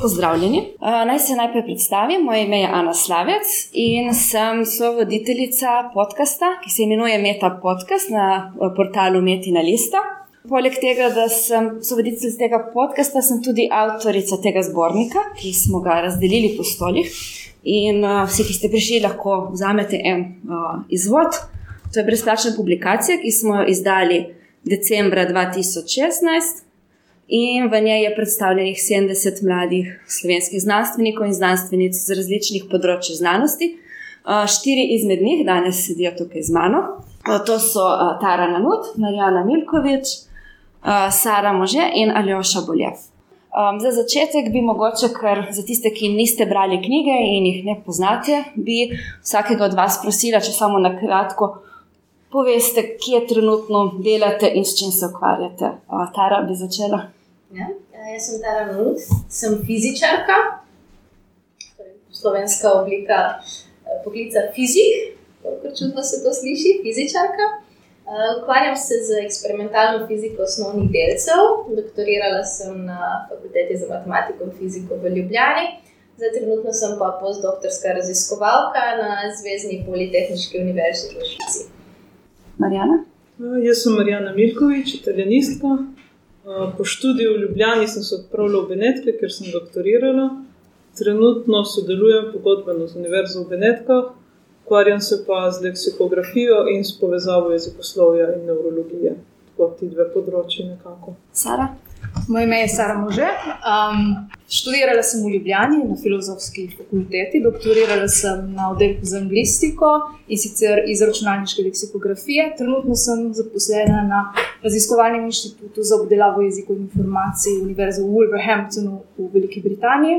Pozdravljeni. Uh, naj se najprej predstavim. Moje ime je Ana Slavec in sem sovoditeljica podcasta, ki se imenuje Meta Podcast na portalu Metina Lista. Poleg tega, da sem sovoditeljica tega podcasta, sem tudi avtorica tega zbornika, ki smo ga razdelili po stolih. In uh, vsi, ki ste prišli, lahko vzamete en uh, izvod. To je brezplačna publikacija, ki smo jo izdali decembra 2016 in v njej je predstavljenih 70 mladih slovenskih znanstvenikov in znanstvenic z različnih področji znanosti. Štiri izmed njih danes sedijo tukaj z mano. To so Tara Nanut, Marijana Milkovič, Sara Može in Aljoša Boljev. Um, za začetek bi mogoče, ker za tiste, ki niste brali knjige in jih ne poznate, bi vsakega od vas prosila, če samo na kratko poveste, kje trenutno delate in s čim se ukvarjate. Uh, Tara bi začela. Ja, jaz sem Tara Nut, sem fizičarka, torej slovenska oblika eh, poklica fizik, kako čudno se to sliši, fizičarka. Eh, ukvarjam se z eksperimentalno fiziko osnovnih delcev, doktorirala sem na fakulteti za matematiko in fiziko v Ljubljani. Zdaj, trenutno sem pa postdoktorska raziskovalka na Zvezdni politehnički univerzi v Švici. Marijana? Jaz sem Marijana Milkovič, italijanistka. Po študiju v Ljubljani sem se odpravila v Benetke, ker sem doktorirala. Trenutno sodelujem pogodbeno z Univerzo v Benetkah, ukvarjam se pa z leksikografijo in s povezavo jezikoslovja in neurologije. Tako ti dve področji nekako. Sara? Moje ime je Sara Može. Um, študirala sem v Ljubljani na filozofski fakulteti, doktorirala sem na oddelku za anglistiko in sicer iz računalniške leksikografije. Trenutno sem zaposlena na raziskovalnem inštitutu za obdelavo jezikov in informacij Univerze v Wolverhamptonu v Veliki Britaniji.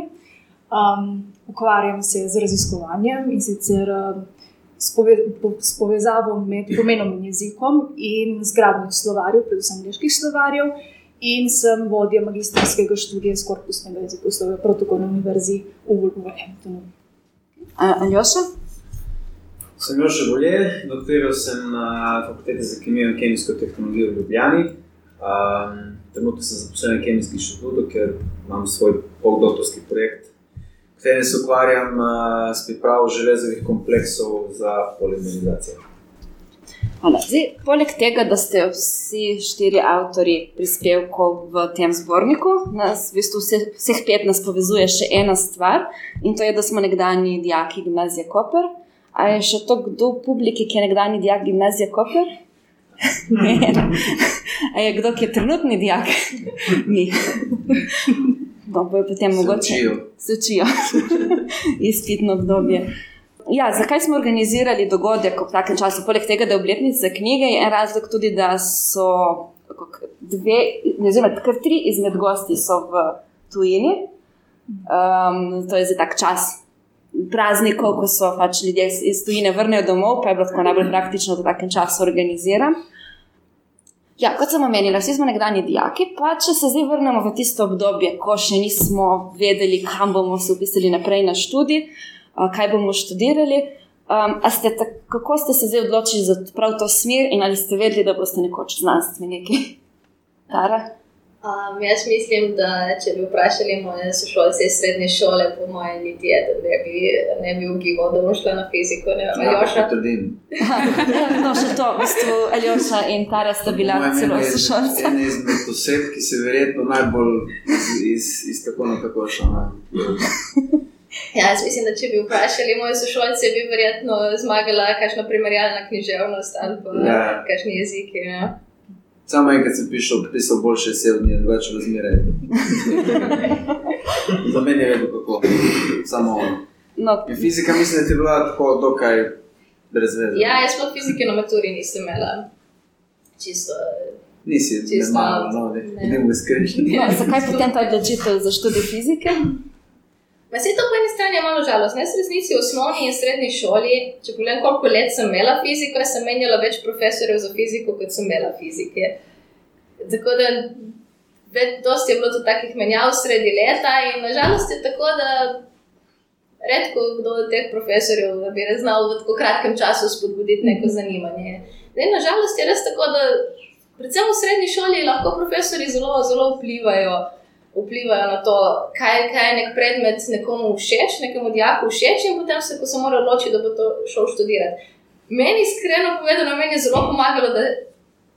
Um, ukvarjam se z raziskovanjem in sicer um, s, pove, po, s povezavo med pomenom in jezikom in zgradnjo slovarjev, predvsem angliških slovarjev in sem vodja magistrskega študija iz korpusnega jezikoslovja protokol na univerzi v Wolverhamptonu. Aljoša? Sem Joša Bolje, doktoriral sem na fakulteti za kemijo in kemijsko tehnologijo v Ljubljani. Um, trenutno sem zaposlen na kemijskem inštitutu, ker imam svoj postdoktorski projekt, v katerem se ukvarjam uh, s pripravo železovih kompleksov za polimerizacijo. Zdaj, poleg tega, da ste vsi štiri avtori prispevkov v tem zborniku, nas v bistvu vse, vseh pet nas povezuje še ena stvar in to je, da smo nekdani dijaki gimnazije Koper. A je še to kdo v publiki, ki je nekdani dijak gimnazije Koper? Ne. A je kdo, ki je trenutni dijak? Ni. No, bojo potem mogoče. Se učijo. Izpitno obdobje. Ja, zakaj smo organizirali dogodek v takem času? Poleg tega, da je obletnica knjige, je en razlog tudi, da so dve, ne vem, kar tri izmed gosti so v tujini. Um, to je za tak čas praznikov, ko so pač ljudje iz tujine vrnejo domov, pa je bilo tako najbolj praktično, da v takem času organiziram. Ja, kot sem omenila, vsi smo nekdani dijaki, pa če se zdaj vrnemo v tisto obdobje, ko še nismo vedeli, kam bomo se upisali naprej na študij kaj bomo študirali. Um, ste ta, kako ste se zdaj odločili za prav to smer, in ali ste vedeli, da boste nekoč znanstveniki? Um, jaz mislim, da če bi vprašali moje sošolce iz srednje šole, po mojem, niti je, da ne bi, ne bi ugibal, da bom šla na fiziko. Ne, ja, Aljoša, tudi. no, še to, v bistvu, Aljoša in Tara sta bila celo sošolce. En izmed oseb, ki se verjetno najbolj iz, iz, iz tako na tako šla. Ja, jaz mislim, da če bi vprašali moje sošolce, bi verjetno zmagala kakšna primerjalna književnost ali pa ja. kakšni jeziki. Ja. Samo enkrat sem pišel, pisal boljše sevdnje, več razmere. Za meni je vedno kako. Samo no. fizika mislim, da ti je bila tako dokaj brez veze. Ja, jaz pa fizike na maturi nisem imela. Čisto. Nisi, čisto malo, no, ne, ne, ne, ne, ne, ne. Zakaj potem ta odločitev za študij fizike? Vse to po eni strani je malo žalostno. Jaz resnici v osnovni in srednji šoli, če pogledam, koliko let sem imela fiziko, sem menjala več profesorjev za fiziko, kot sem imela fizike. Tako da dosti je bilo tudi takih menjav sredi leta in nažalost je tako, da redko kdo od teh profesorjev bi znal v tako kratkem času spodbuditi neko zanimanje. Zdaj, nažalost je res tako, da predvsem v srednji šoli lahko profesori zelo, zelo vplivajo vplivajo na to, kaj, kaj je nek predmet nekomu všeč, nekemu dijaku všeč, in potem se, ko se mora odločiti, da bo to šel študirati. Meni, iskreno povedano, meni je zelo pomagalo, da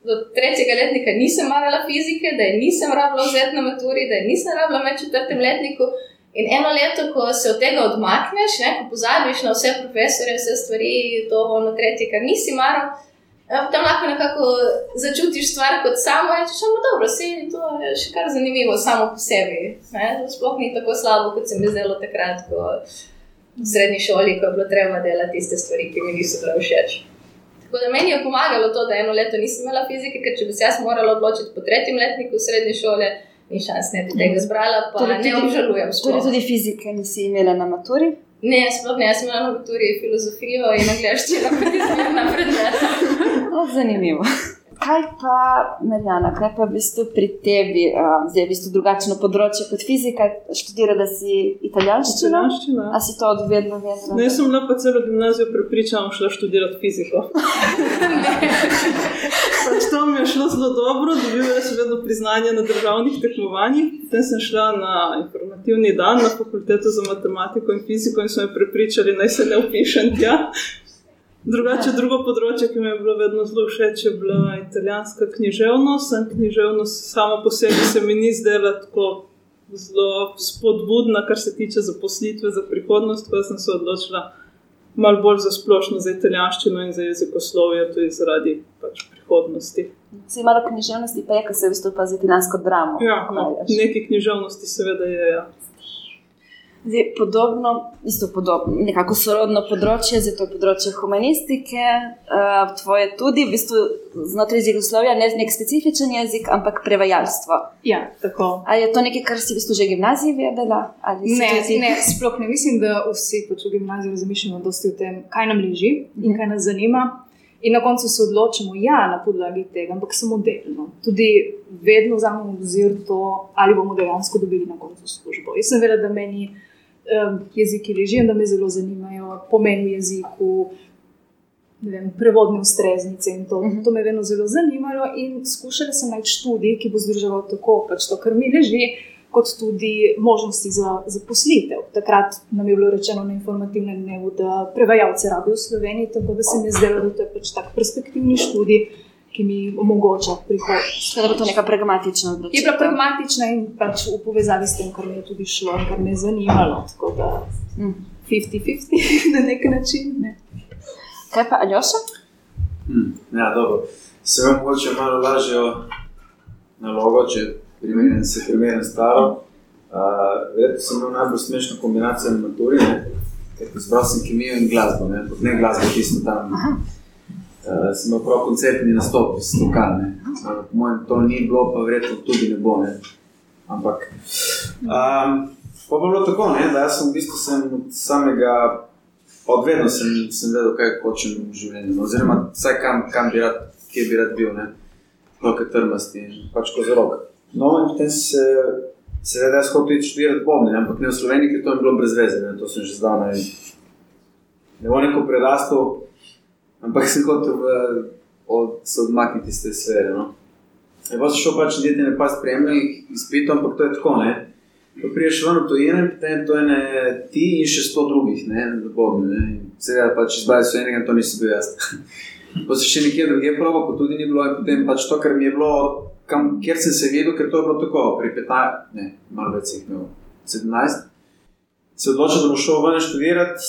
do tretjega letnika nisem marala fizike, da je nisem rabila vzeti na maturi, da je nisem rabila med četrtim letnikom. In eno leto, ko se od tega odmakneš, ne, ko pozabiš na vse profesore, vse stvari, to ono tretje, kar nisi maral, tam lahko nekako začutiš stvar kot samo in rečeš, da dobro, se je to še kar zanimivo samo po sebi. Ne. Sploh ni tako slabo, kot se mi zdelo takrat, ko v srednji šoli, ko je bilo treba delati tiste stvari, ki mi niso bile všeč. Tako da meni je pomagalo to, da eno leto nisem imela fizike, ker če bi se jaz morala odločiti po tretjem letniku srednje šole, ni šans, ne bi tega zbrala, pa Torej torej, ne tudi- obžalujem. Torej, sploh. tudi fizike nisi imela na maturi. Ne, sploh ne, jaz sem na maturi filozofijo in angliščino kot izbirna predmeta. No, zanimivo. Kaj pa, Marjana, kaj pa v bistvu pri tebi, uh, zdaj je v bistvu drugačno področje kot fizika, študira, da si italijanščina? Italijanščina. A si to od vedno? Ne, sem bila pa celo gimnazijo prepričana, šla študirati fiziko. pač to mi je šlo zelo dobro, dobila sem vedno priznanje na državnih tekmovanjih. Potem sem šla na informativni dan na fakulteto za matematiko in fiziko in so me prepričali, naj se ne upišem tja. Drugače, drugo področje, ki mi je bilo vedno zelo všeč, je bila italijanska književnost. In književnost sama po sebi se mi ni zdela tako zelo spodbudna, kar se tiče zaposlitve za prihodnost, ko sem se odločila malo bolj za splošno za italijanščino in za jezikoslovje, tudi zaradi pač prihodnosti. Si malo književnosti, pa je, ker se v bistvu pa z italijansko dramo. Ja, no, nekaj književnosti seveda je. Ja. Zdaj, podobno, isto podobno, nekako sorodno področje, zdaj to je področje humanistike, uh, tvoje tudi, v bistvu znotraj jezikoslovja, ne nek specifičen jezik, ampak prevajalstvo. Ja, tako. Ali je to nekaj, kar si v bistvu že v gimnaziji vedela? Ne, tudi- ne, sploh ne mislim, da vsi pač v gimnaziju razmišljamo dosti o tem, kaj nam leži in kaj nas zanima. In na koncu se odločimo, ja, na podlagi tega, ampak samo delno. Tudi vedno vzamemo v obzir to, ali bomo dejansko dobili na koncu službo. Jaz sem vedela, da meni jeziki ležijo, da me zelo zanimajo, pomen v jeziku, vem, prevodne ustreznice in to. To me je vedno zelo zanimalo in skušala sem najti študij, ki bo združeval tako pač to, kar mi leži, kot tudi možnosti za zaposlitev. Takrat nam je bilo rečeno na informativnem dnevu, da prevajalce rabijo v Sloveniji, tako da se mi je zdelo, da to je pač tak perspektivni študij, ki mi omogoča prihodnost. Tako da bo to neka pragmatična odločitev. Je bila pragmatična in pač v povezavi s tem, kar mi je tudi šlo kar me je zanimalo. Tako da Mm. 50-50 na nek način. Ne. Kaj pa Aljoša? Hmm, ja, dobro. Se vam mogoče malo lažjo nalogo, če primerjam se primerjam staro. Uh, Verjetno sem imel najbolj smešno kombinacijo na maturi, ne? ker izbral sem kemijo in glasbo, ne, ne glasbo čisto tam. Uh, sem imel prav koncertni nastop iz lokalne. Uh, po mojem to ni bilo, pa verjetno tudi ne bo. Ne? Ampak. Um, pa bi bilo tako, ne, da sem v bistvu sem od samega Od vedno sem, sem vedel, kaj hočem v življenju, oziroma vsaj kam, kam bi rad, kje bi rad bil, ne, roke trmasti pač kozorog. No, in potem se, seveda, jaz hotel iti študirati bobne, ampak ne v Sloveniji, ker to je bilo brez veze, ne, to sem že zdavnaj. Ne bo neko prerastel, ampak sem hotel od, se odmakniti iz te sfere. No. Je pa se šel pač delati ne pa spremljenih izpitov, ampak to je tako, ne. Ko priješ ven v tujine, potem to je ne ti in še sto drugih, ne, ne. In Seveda pač izbrali so enega, to nisi bil jaz. Pa se še nekje drugje proba, pa tudi ni bilo, in potem pač to, kar mi je bilo, kam, kjer sem se videl, ker to je bilo tako, pri 15, ne, malo več jih imel, 17, se odločil, da boš šel ven študirati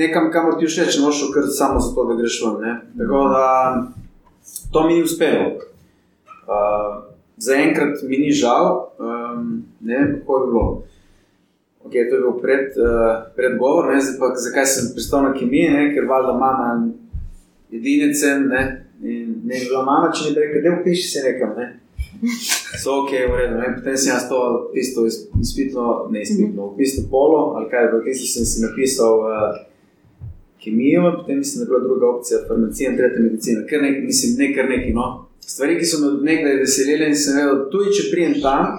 nekam, kamor ti všeč, ne boš šel kar samo zato, da greš ven. Ne. Tako da to mi ni uspelo. Uh, Zaenkrat mi ni žal, um, ne vem, kako je bilo. Okay, to je bil pred, uh, predgovor, ne, zdaj pa, zakaj sem pristal na kemijo, ne, ker valjda mama edinecem, ne, in ne bi bila mama, če ne bi rekel, da upiši se nekam, ne. So ok, v redu, ne, potem sem jaz to tisto iz- izpitno, ne izpitno, upisno polo, ali kaj, v tisto sem si napisal uh, kemijo, potem mislim, da je bila druga opcija, farmacija in tretja medicina, kar nekaj, mislim, ne kar nekaj, no. Stvari, ki so me od nekdaj veselile in sem vedel, tudi če prijem tam,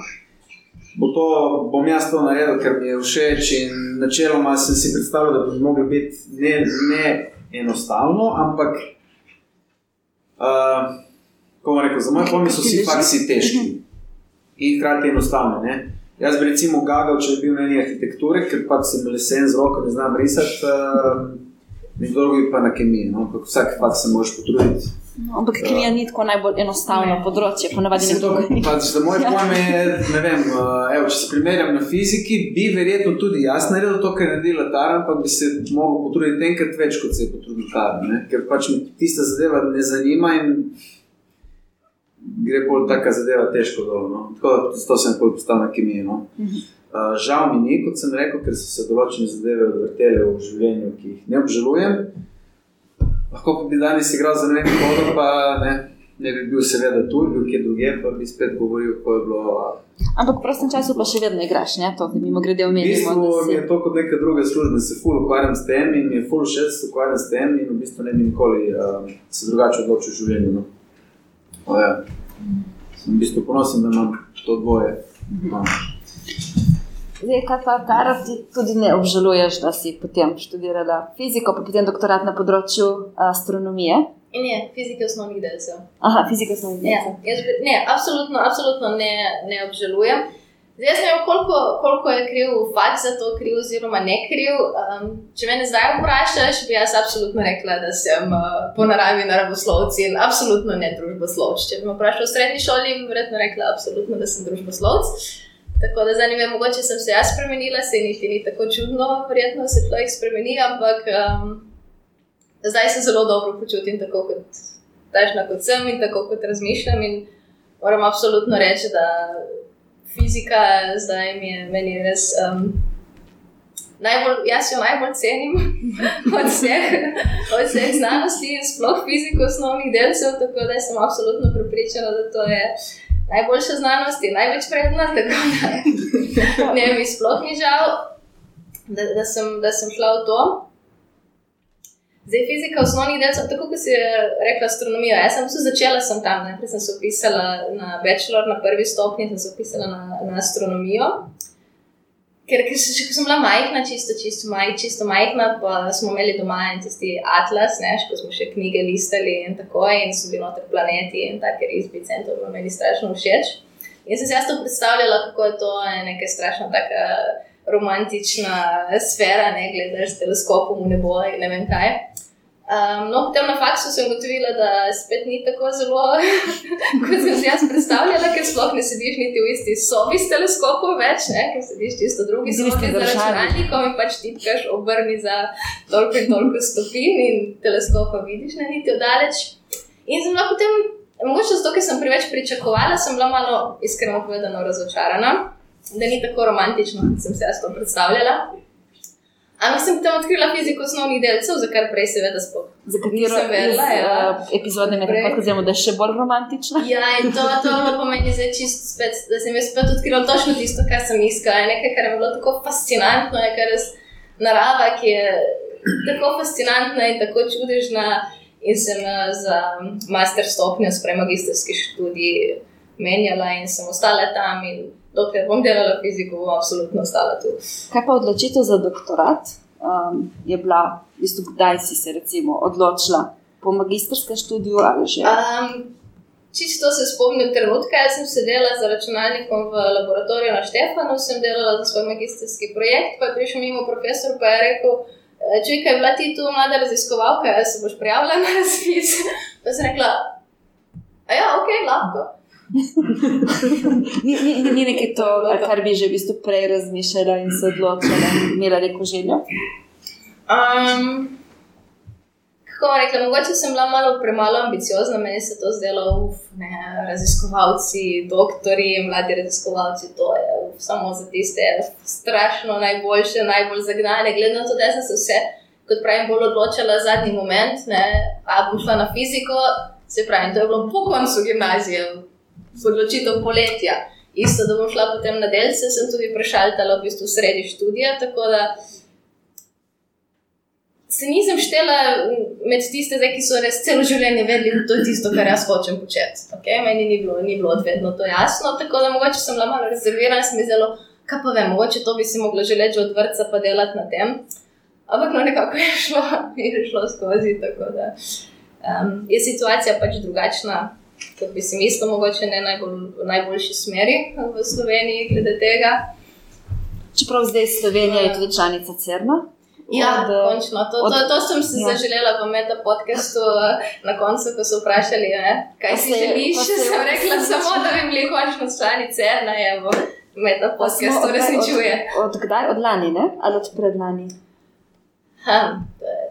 bo to, bom jaz to naredil, ker mi je všeč. In načeloma sem si predstavljal, da bi moglo biti ne, ne enostavno, ampak, uh, kako rekel, za moj pomen so vsi faksi težki in hkrati enostavni. Ne? Jaz bi recimo gagal, če bi bil na eni arhitekturi, ker pač sem lesen z roko, ne znam risati, uh, drugi pa na kemiji. No? Vsak fakt se moraš potruditi. No, ampak kemija ni tako najbolj enostavno področje, ponavadi nekdo to, pač, za moj pojem je, ne vem, uh, evo, če se primerjam na fiziki, bi verjetno tudi jaz naredil to, kar je naredila Tara, ampak bi se mogel potruditi enkrat več, kot se je potrudil Tara. Ne? Ker pač me tista zadeva ne zanima in gre bolj taka zadeva težko dol. No? Tako da to sem bolj postal na kemiji. No? Uh, žal mi ni, kot sem rekel, ker so se določene zadeve odvrtele v življenju, ki jih ne obžalujem. Lahko pa bi danes igral za ne vem koga, pa ne, ne bi bil seveda tu, bil kje drugje, pa bi spet govoril, ko je bilo. Ampak v prostem času pa še vedno igraš, ne? To mi mimo grede V omenimo. bistvu da si- mi je to kot neka druga služba, se ful ukvarjam s tem in mi je ful da se ukvarjam s tem in v bistvu ne bi nikoli uh, se drugače odločil v življenju. No. O, ja. Sem v bistvu ponosen, da imam to dvoje. No. Zdaj, kaj pa Tara, ti tudi ne obžaluješ, da si potem študirala fiziko, pa potem doktorat na področju astronomije. In je fizika osnovnih delcev. Aha, fizika smo Ja, jaz bi, ne, absolutno, absolutno ne, ne obžalujem. Zdaj, jaz ne vem, koliko, koliko je kriv fakt za to, kriv oziroma ne kriv. Um, če me zdaj vprašaš, bi jaz absolutno rekla, da sem uh, po naravi naravoslovec in absolutno ne družboslovec. Če bi me vprašal v srednji šoli, bi verjetno rekla absolutno, da sem družboslovec. Tako da zdaj ne vem, mogoče sem se jaz spremenila, se niti ni tako čudno, verjetno se človek spremeni, ampak um, zdaj se zelo dobro počutim, tako kot takšna kot sem in tako kot razmišljam. In moram absolutno reči, da fizika zdaj mi je meni res. Um, Najbolj, jaz jo najbolj cenim od vseh, od vseh znanosti in sploh fiziko osnovnih delcev, tako da sem absolutno prepričana, da to je najboljša znanost in največ vredna. Tako da ne, mi sploh ni žal, da, da, sem, da sem šla v to. Zdaj, fizika osnovnih delcev, tako kot si rekla, astronomija. Jaz sem se začela sem tam, najprej sem se upisala na bachelor, na prvi stopnji, sem se upisala na, na astronomijo. Ker, ker se, ko sem bila majhna, čisto, čisto, maj, čisto majhna, pa smo imeli doma en tisti atlas, ne, ko smo še knjige listali in tako, in so bili noter planeti in take izbice, in to bilo meni strašno všeč. In sem si jaz to predstavljala, kako je to neka strašno taka romantična sfera, ne gledaš s teleskopom v nebo in ne vem kaj. Um, no, potem na faksu sem ugotovila, da spet ni tako zelo, kot sem si jaz predstavljala, ker sploh ne sediš niti v isti sobi s teleskopom več, ne? ker sediš čisto v drugi Z sobi za državnikom. računalnikom in pač tipkaš obrni za toliko in toliko stopinj in teleskopa vidiš ne niti oddaleč. In sem bila potem, mogoče zato, ker sem preveč pričakovala, sem bila malo iskreno povedano razočarana, da ni tako romantično, kot sem si jaz to predstavljala. Ampak sem potem odkrila fiziko osnovnih delcev, za kar prej seveda sploh. Za katero Nisem vedela, iz, ja. uh, epizode ne Prej. tako vzemo, da je še bolj romantična. Ja, in to, to je pomeni zdaj čisto spet, da sem jaz spet odkrila točno tisto, kar sem iskala. Nekaj, kar je bilo tako fascinantno, je kar res narava, ki je tako fascinantna in tako čudežna. In sem eh, za master stopnjo, sprej magistrski študij menjala in sem ostala tam. In dokler bom delala fiziko, bom absolutno ostala tu. Kaj pa odločitev za doktorat um, je bila, v bistvu, kdaj si se recimo odločila po magistrskem študiju ali že? Um, čisto se spomnim trenutka, jaz sem sedela za računalnikom v laboratoriju na Štefanu, sem delala za svoj magistrski projekt, pa je prišel mimo profesor in je rekel, "E, če je bila ti tu mlada raziskovalka, jaz se boš prijavila na razpis. Pa sem rekla, a ja, ok, lahko. Ni, ni, ni, ni nekaj to, kar bi že v bistvu prej razmišljala in se odločila, in imela neko željo. Um, kako rekla, mogoče sem bila malo premalo ambiciozna, meni se to zdelo, uf, ne, raziskovalci, doktori, mladi raziskovalci, to je uf, samo za tiste strašno najboljše, najbolj zagnane. Glede na to, da sem se vse, kot pravim, bolj odločila zadnji moment, ne, a bom šla na fiziko, se pravi, to je bilo po koncu gimnazije, odločitev poletja. Isto, da bom šla potem na delce, sem tudi prešaltala v bistvu sredi študija, tako da se nisem štela med tiste, zdaj, ki so res celo življenje vedeli, da to je tisto, kar jaz hočem početi. Okay? Meni ni bilo, ni bilo odvedno to jasno, tako da mogoče sem bila malo rezervirana, sem zelo, kaj pa vem, mogoče to bi si mogla že leči od vrca pa delati na tem. Ampak no, nekako je šlo, je šlo skozi, da um, je situacija pač drugačna. Kot bi si mislil, mogoče ne najbolj, v najboljši smeri v Sloveniji glede tega. Čeprav zdaj Slovenija je tudi članica CERN-a. Ja, Od, eh, končno. To, od- to, to sem si ja. zaželela v meta podkastu na koncu, ko so vprašali, ne, kaj si se je- želiš. se je Sem rekla uresničilo. samo, da bi bili končno članice, ena je v meta podkastu resničuje. Od, od kdaj? Od lani, ne? Ali od predlani? Ha,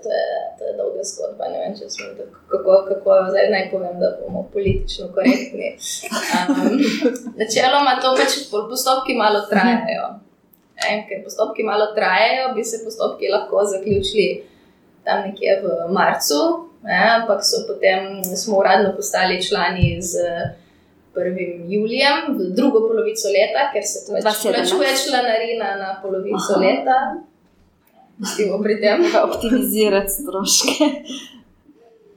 to, je, to, je, to dolga zgodba. Ne vem, če smo tako, kako, kako zdaj naj povem, da bomo politično korektni. Um, načeloma to pač po- postopki malo trajajo. Ne, ker postopki malo trajajo, bi se postopki lahko zaključili tam nekje v marcu, ne, ampak so potem smo uradno postali člani z 1. julijem, v drugo polovico leta, ker se pač 2017. plačuje članarina na polovico Aha. leta. Pustimo pri tem. Treba optimizirati stroške.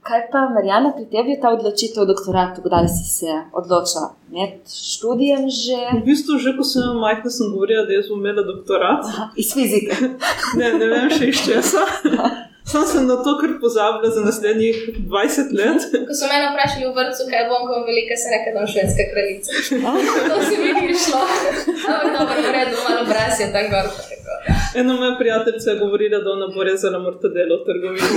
Kaj pa, Marjana, pri tebi je ta odločitev o doktoratu, kdaj si se odločila? Med študijem že V bistvu, že ko sem majhna, sem govorila, da jaz bom imela doktorat. Aha, iz fizike. Ne, ne vem še iz česa. Sam sem na to kar pozabila za naslednjih 20 let. Ko so me vprašali v vrtu, kaj bom, ko bom velika, se reče, da bom švedska kraljica. To se mi ni šlo. Ampak dobro, v redu, malo obraz je tako gor. Ena moja prijateljica je govorila, da ona bo rezala mortadelo v trgovini.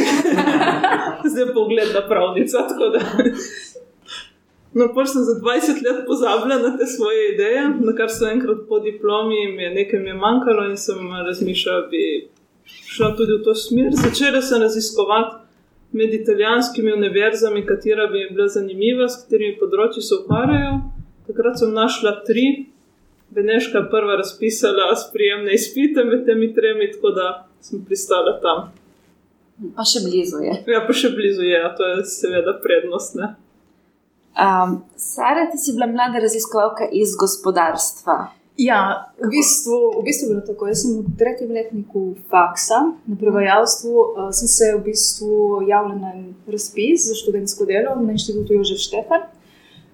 Zdaj pa ugledna pravnica. tako da. No, pa sem za 20 let pozabila na te svoje ideje, na kar so enkrat po diplomi, mi je nekaj mi je manjkalo in sem razmišljala, da bi šla tudi v to smer. Začela sem raziskovati med italijanskimi univerzami, katera bi bila zanimiva, s katerimi področji se ukvarjajo. Takrat sem našla tri, Beneška prva razpisala sprijemne izpite med temi tremi, tako da sem pristala tam. Pa še blizu je. Ja, pa še blizu je, a to je seveda prednost. Ne? Um, Sara, ti si bila mlada raziskovalka iz gospodarstva. Ja, v bistvu, v bistvu je bilo tako. Jaz sem v tretjem letniku faksa na prevajalstvu. Uh, sem se v bistvu javila na razpis za študentsko delo na inštitutu Jožef Štefan,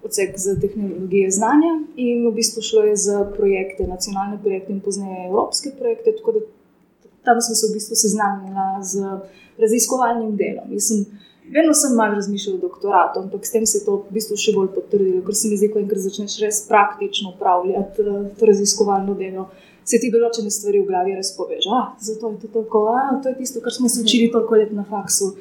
odsek za tehnologije znanja. In v bistvu šlo je za projekte, nacionalne projekte in pozneje evropske projekte. Tako da tam sem se v bistvu seznanila z raziskovalnim delom. Jaz sem Vedno sem malo razmišljala o doktoratu, ampak s tem se je to v bistvu še bolj potrdilo, ker se mi zdi, ko enkrat začneš res praktično upravljati uh, to raziskovalno delo, se ti določene stvari v glavi res poveže. Ah, zato je to tako, ah, to je tisto, kar smo se učili toliko let na faksu.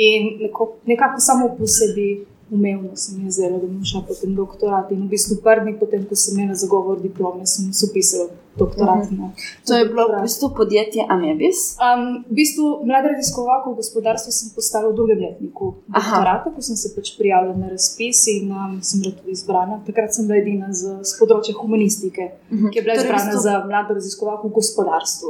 In neko, nekako samo po sebi umevno se mi je zdelo, da bom šla potem doktorat. In v bistvu prvi potem, ko sem imela zagovor diplome, sem se upisala v doktorat. Mhm. na To je bilo v bistvu podjetje Amebis. Um, v bistvu, mlada raziskovalka v gospodarstvu sem postala v drugem letniku doktorata, ko sem se pač prijavila na razpis in um, sem bila tudi izbrana. Takrat sem bila edina z, z področja humanistike, ki je bila Torej, v izbrana bistvu- za mlado raziskovalko v gospodarstvu.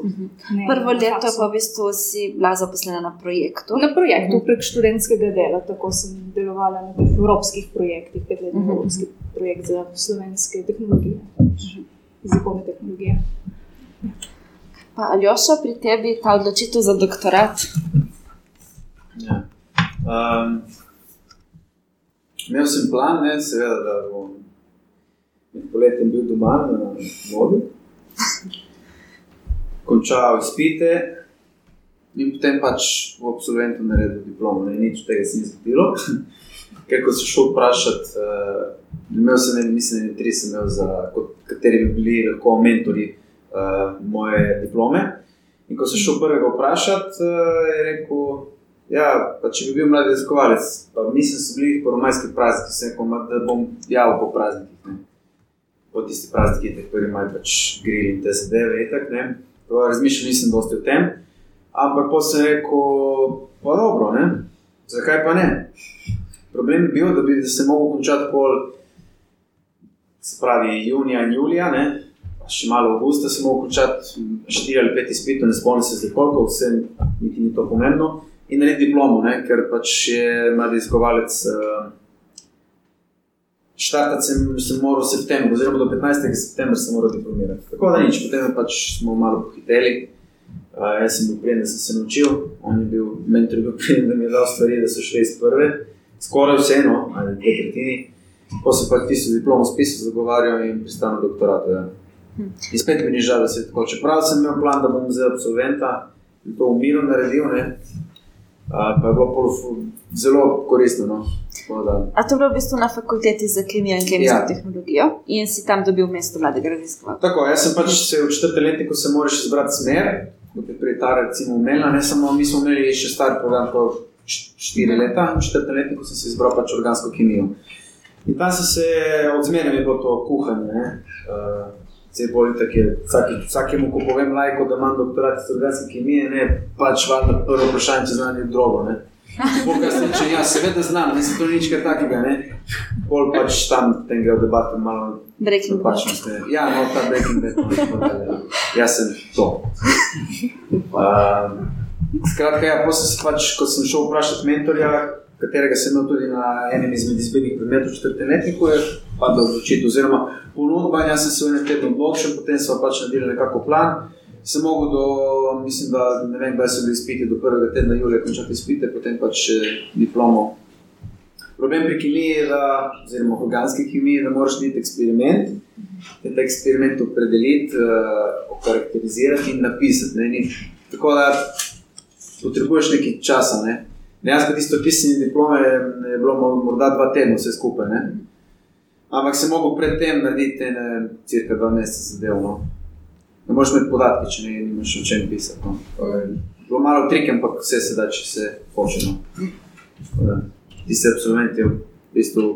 ne Prvo leto pa v bistvu si bila zaposlena na projektu. Na projektu prek študentskega dela, tako sem delovala na teh evropskih projektih, petletni Mhm. evropski projekt za slovenske tehnologije, jezikovne tehnologije. Pa Aljoša, pri tebi ta odločitev za doktorat. Ja. Um, imel sem plan, ne, seveda, da bom med poletjem bil doma na morju, končal izpite in potem pač v absolventu naredil diplomo. Ne, nič tega se ni zgodilo. Ker ko sem šel vprašati, uh, imel sem en, mislim, da tri sem imel, za, kot, kateri bi bili lahko mentori uh, moje diplome. In ko sem šel prvega vprašati, uh, je rekel, ja, pa če bi bil mladi raziskovalec, pa mislim, da so bili po romajskih praznikih, sem rekel, "Ma, da bom javil po praznikih. Ne. Po tistih praznikih, ki prvi maj pač grili in te zadeve, itak, ne. Razmišljal nisem dosti o tem, ampak potem sem rekel, pa dobro, ne, zakaj pa ne. Problem je bil, da bi se lahko končati pol, se pravi, junija in julija, ne, še malo avgusta se lahko končati, štiri ali pet izpitov, ne spomnim se zdaj koliko, vse niti ni to pomembno. In narediti diplomo, ne, ker pač je raziskovalec. Uh, Štartati sem, sem moral v septembru, oziroma do 15. septembra sem moral diplomirati. Tako da nič, potem pač smo malo pohiteli. Uh, jaz sem bil prijem, da sem se naučil, on je bil mentor, bil prijem, da mi je dal stvari, da so šle iz prve, skoraj vseeno, ali dve tretjini. Ko sem pač tisto diplomo spisal, zagovarjal in pristal na doktoratu. Ja. In spet mi ni žal, da se je tako. Čeprav sem imel plan, da bom za absolventa to v miru naredil, ne, pa je bilo pol fu- zelo koristno. No. A to je bilo v bistvu na fakulteti za kemijo in kemijsko Ja. tehnologijo in si tam dobil mesto mladega raziskovalca. Tako, jaz sem pač se v četrtem letniku se moraš izbrati smer, kot je prej ta recimo umela, ne samo mi smo imeli še star program po š- štiri leta, v četrtem letniku sem si izbral pač organsko kemijo. In tam sem se odzmeraj je bilo to kuhanje. ne. Uh, Zdaj bolj tako je, vsaki, vsakemu, ko povem lajko, da imam doktorat iz organske kemije, ne, pač valjda prvo vprašanje, če znam drogo, ne. Spokaj se reče, ja, seveda znam, ne, se to ni nič kaj takega, ne. Pol pač tam tem gre v debate malo Breaking Bad. Pač ste, ja, no, ta Breaking Bad, no, ja. jaz sem to. Um, skratka, ja, potem sem se pač, ko sem šel vprašati mentorja, katerega sem imel tudi na enem izmed izbirnih predmetov v četrtem letniku, je padla odločitev, oziroma ponudba, jaz sem se v enem tednu odločil, potem smo pač naredili nekako plan. Sem mogel do, mislim, da ne vem, kdaj so bili izpiti, do prvega tedna julija končati izpite, potem pač eh, diplomo. Problem pri kemiji da, oziroma organski kemiji, da moraš narediti eksperiment, in ta eksperiment opredeliti, uh, okarakterizirati in napisati. Ne, ni, tako da potrebuješ nekaj časa. Ne. Dejansko tisto pisanje diplome je, bilo mo- morda dva tedna vse skupaj. Ne. Ampak se lahko predtem narediti ne, cirka dva meseca zadev. No. Ne moreš imeti podatke, če ne imaš o čem pisati. No. Bilo malo trik, ampak vse se da, če se hoče. No. Tako da, Tisti absolvent je v bistvu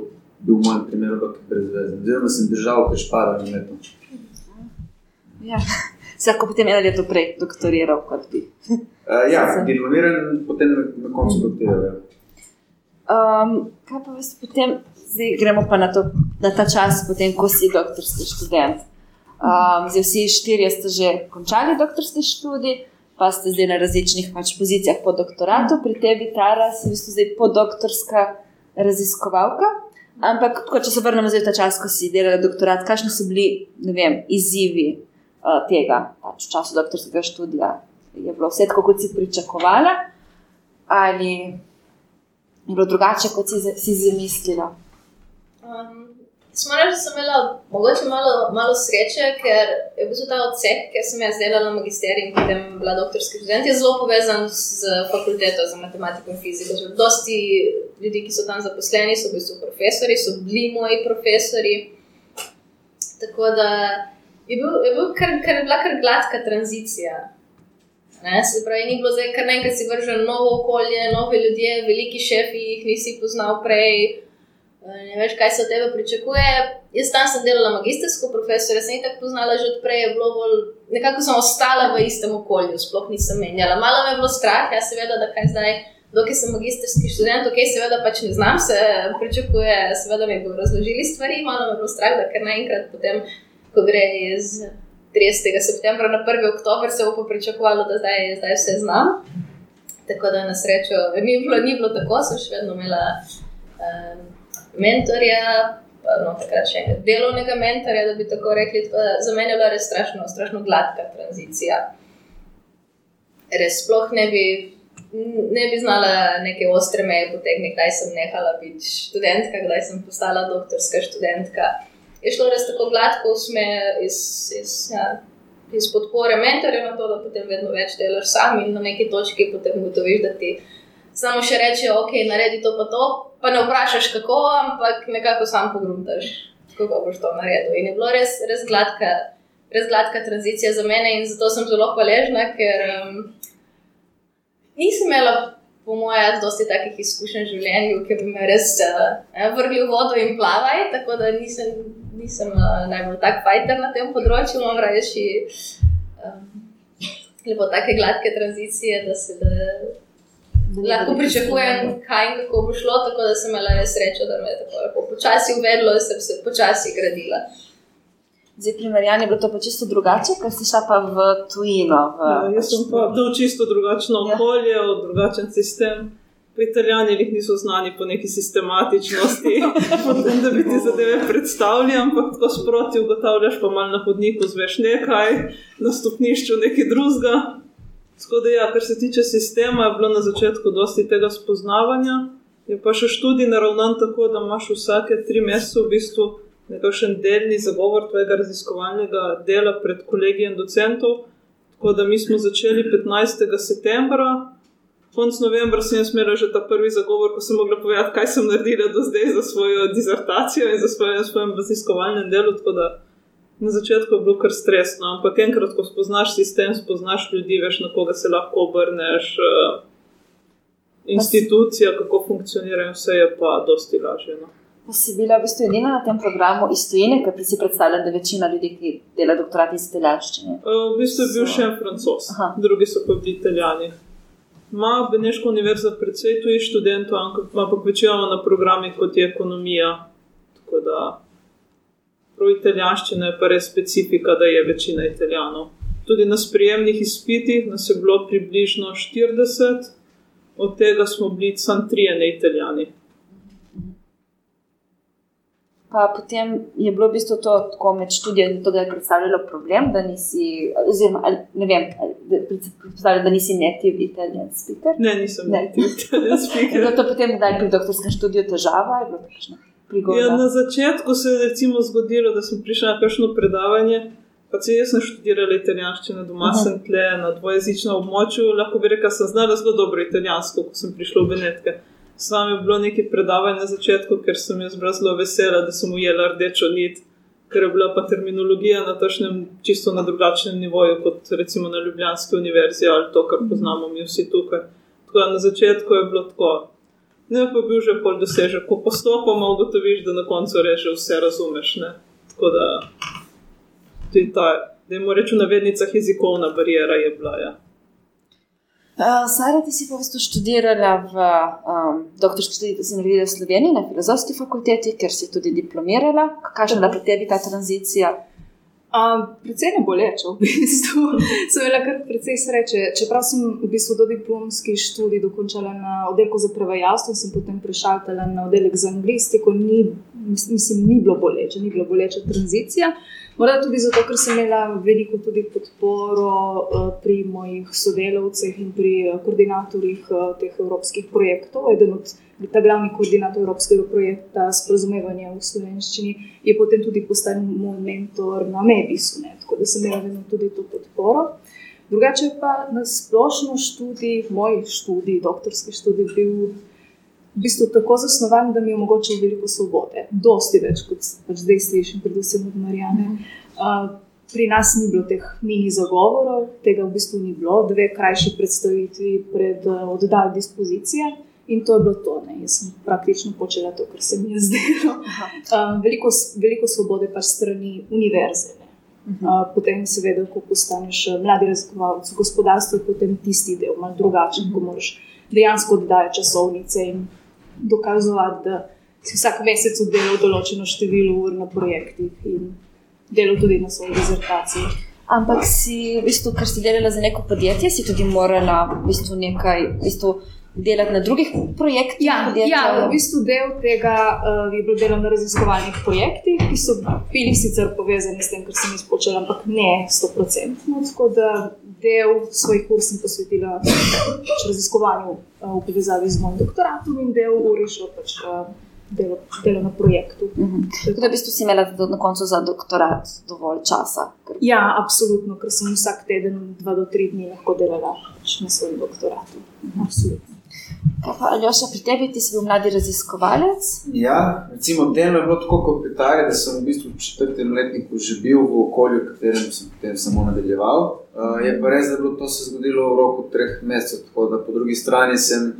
bil v mojem primeru dokaj brezvezen. Oziroma sem držal prešparo in leto. Ja. Vsako potem eno leto prej doktoriral, kot bi. Uh, ja, diplomiran, potem na, koncu doktoriral. Ja. Um, kaj pa potem zdaj gremo pa na, to, na ta čas, potem, ko si doktorski študent. Um, zdaj vsi štirje ste že končali doktorski študij, pa ste zdaj na različnih pač, pozicijah po doktoratu, pri tebi, Tara, si v bistvu zdaj podoktorska raziskovalka. Ampak, tako, če se vrnemo zdaj v ta čas, ko si delala doktorat, kakšni so bili vem, izzivi uh, tega pač, v času doktorskega študija? Je bilo vse tako, kot si pričakovala, ali je bilo drugače, kot si, si zamislila? Um, Smo reči, da sem imela mogoče malo, malo sreče, ker je bil ta odsek, ker sem jaz delala magisterij in potem bila doktorski študent, je zelo povezan z fakulteto za matematiko in fiziko. Že Dosti ljudi, ki so tam zaposleni, so v bistvu profesori, so bili moji profesori. Tako da je, bil, je, bil kar, kar, bila kar gladka tranzicija. Ne, se pravi, ni bilo zdaj, kar naenkrat si vržen novo okolje, nove ljudje, veliki šefi, jih nisi poznal prej. Eh, Ne veš, kaj se od tebe pričakuje. Jaz tam sem delala magistrsko profesor, sem jih tako poznala že odprej, je bilo bolj, nekako sem ostala v istem okolju, sploh nisem menjala. Malo me je bilo strah, ja, seveda, da kaj zdaj, dokaj sem magistrski študent, ok, seveda pač ne znam, se pričakuje, seveda mi bodo razložili stvari, malo me je bilo strah, da ker naenkrat potem, ko gre iz 30. septembra na 1. oktober, se bo pa pričakovalo, da zdaj, zdaj vse znam. Tako da na srečo ni bilo, ni bilo tako, sem še vedno imela. Um, mentorja, no, takrat še enega delovnega mentorja, da bi tako rekli. Tako da Za mene je bila res strašno, strašno gladka tranzicija. Res sploh ne bi, ne bi znala neke ostre meje potegniti, kdaj sem nehala biti študentka, kdaj sem postala doktorska študentka. Je šlo res tako gladko v smer iz, iz, ja, iz podpore mentorja na to, da potem vedno več delaš sam in na neki točki potem ugotoviš, da ti samo še rečejo, ok, naredi to pa to, pa ne vprašaš kako, ampak nekako sam pogruntaš, kako boš to naredil. In je bilo res, res, gladka, res gladka tranzicija za mene in zato sem zelo hvaležna, ker um, nisem imela, po mojem, dosti takih izkušenj v življenju, ki bi me res uh, vrgli v vodo in plavaj, tako da nisem, nisem uh, najbolj tak fajter na tem področju, imam rajši um, lepo take gladke tranzicije, da se da, lahko pričakujem, kaj in kako bo šlo, tako da sem imela res srečo, da me je tako lepo počasi uvedlo in sem se počasi gradila. Zdaj, pri Marijani je bilo to pa čisto drugače, ker si šla pa v tujino. V, Ja, jaz sem pa dal čisto drugačno Ja. okolje, drugačen sistem. Pa Italijani jih niso znani po neki sistematičnosti, potem, da bi ti zadeve predstavljali, ampak tako sproti ugotavljaš, pa malo na hodniku zveš nekaj, na stopnišču nekaj drugega. Tako da, ja, kar se tiče sistema, je bilo na začetku dosti tega spoznavanja. Je pa še študij naravnan tako, da imaš vsake tri mesece v bistvu nekakšen delni zagovor tvojega raziskovalnega dela pred kolegijem docentov. Tako da mi smo začeli 15. septembra, konec novembra sem jaz imela že ta prvi zagovor, ko sem mogla povedati, kaj sem naredila do zdaj za svojo dizertacijo in za svoje, svojem raziskovalnem delu. Na začetku je bilo kar stresno, ampak enkrat, ko spoznaš sistem, spoznaš ljudi, veš, na koga se lahko obrneš. Uh, Institucija, kako funkcionirajo, vse je pa dosti lažje. No. Pa si bila v bistvu edina na tem programu iz tujine, ker si predstavljala, da večina ljudi, ki dela doktorat iz italijanščine. Uh, v bistvu je bil še en francos, Aha. drugi so pa bili italijani. Ma Beneška univerza precej tujih študentov, ampak večinoma na programih kot je ekonomija. Tako da prav italijanščina je pa res specifika, da je večina italijanov. Tudi na sprejemnih izpitih nas je bilo približno 40 od tega smo bili samo tri, ne italijani. Pa potem je bilo v bistvu to tako med študijem, da je predstavljalo problem, da nisi, oziroma ne vem, predstavljalo, da nisi native italijan speaker. Ne, nisem native italijan speaker. Je bilo to potem, da je pri doktorskem študiju težava? Ja, na začetku se je recimo zgodilo, da sem prišla na kakšno predavanje. Pa če jaz sem študirala italijanščino, doma uh -huh. sem tle na dvojezičnem območju, lahko bi rekla, sem znala zelo dobro italijansko, ko sem prišla v Benetke. Sam je bilo nekaj predavanj na začetku, ker sem jaz zelo vesela, da sem ujela rdečo nit, ker je bila pa terminologija na tašnem, čisto na drugačnem nivoju, kot recimo na Ljubljanski univerzi ali to, kar poznamo mi vsi tukaj. Tako da na začetku je bilo tako. Ne pa bil že pol dosežek, ko postopoma ugotoviš, da na koncu reže vse razumeš. Ne? Tako da tudi ta, da jim rečem, navednicah jezikovna barijera je bila. Ja. Uh, Sara, ti si pa v bistvu študirala v um, doktorski študiji, ki si naredila v Sloveniji na filozofski fakulteti, ker si tudi diplomirala. Kakšna je bila pri tebi ta tranzicija? Um, predvsej ne boleče, v bistvu. sem imela kar precej sreče. Čeprav sem v bistvu do diplomski študij dokončala na oddelku za prevajalstvo, sem potem prešaltala na oddelek za anglistiko, ni, mislim, ni bilo boleče, ni bilo boleče tranzicija. Morda tudi zato, ker sem imela veliko tudi podporo uh, pri mojih sodelavcih in pri uh, koordinatorjih uh, teh evropskih projektov. Eden od ta glavnih koordinatorjev evropskega projekta Sporozumevanje v slovenščini je potem tudi postal moj mentor na Medisu, ne? tako da sem imela vedno tudi to podporo. Drugače pa na splošno študij, moj študij, doktorski študij, bil v bistvu tako zasnovan, da mi je omogočil veliko svobode, dosti več kot pač zdaj slišim, predvsem od Marijane. Uh, pri nas ni bilo teh mini zagovorov, tega v bistvu ni bilo, dve krajši predstavitvi pred uh, oddajo dispozicije. In to je bilo to. Ne. Jaz sem praktično počela to, kar se mi je zdelo. Uh, veliko, veliko svobode pa strani univerze. Uh, potem, seveda, ko postaneš mladi raziskovalec v gospodarstvu, je potem tisti del malo drugačen, ko moraš dejansko oddajati časovnice in dokazovati, da si vsak mesec oddelal določeno število ur na projektih in delal tudi na svoji dizertaciji. Ampak si, v bistvu, ker si delala za neko podjetje, si tudi morala v bistvu nekaj v bistvu delati na drugih projektih. Ja, ja, v bistvu del tega uh, je bilo delo na raziskovalnih projektih, ki so bili sicer povezani s tem, kar sem izpočela, ampak ne 100%. Tako da del svojih kurs sem posvetila pač raziskovanju uh, v povezavi z mojim doktoratom in del uri šlo pač. Uh, Delo, delo na projektu. Uh -huh. Tako da, v bistvu si imela na koncu za doktorat dovolj časa. Ker... Ja, absolutno, ker sem vsak teden, dva do tri dni lahko delala pač na svojem doktoratu. Uh -huh. Absolutno. Aljoša, pri tebi ti si bil mladi raziskovalec? Ja, recimo, delno je bilo tako, kot pri Tari, da sem v bistvu v četrtem letniku že bil v okolju, v katerem sem potem samo nadaljeval. Uh, je pa res, da je bilo to se zgodilo v roku treh mesecev, tako da po drugi strani sem,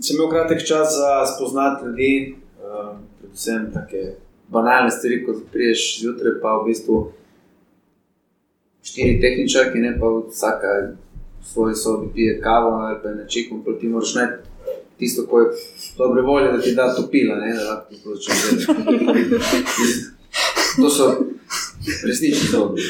sem imel kratek čas za spoznati ljudi, uh, predvsem take banalne stvari, kot priješ zjutraj, pa v bistvu štiri tehničarke, ne pa vsaka. Svoji sobi pije kavo ali pa nečekom, proti moraš najti tisto, ko je dobre volje, da ti da topila, ne, da lahko poročam. To so resnični zgodbi.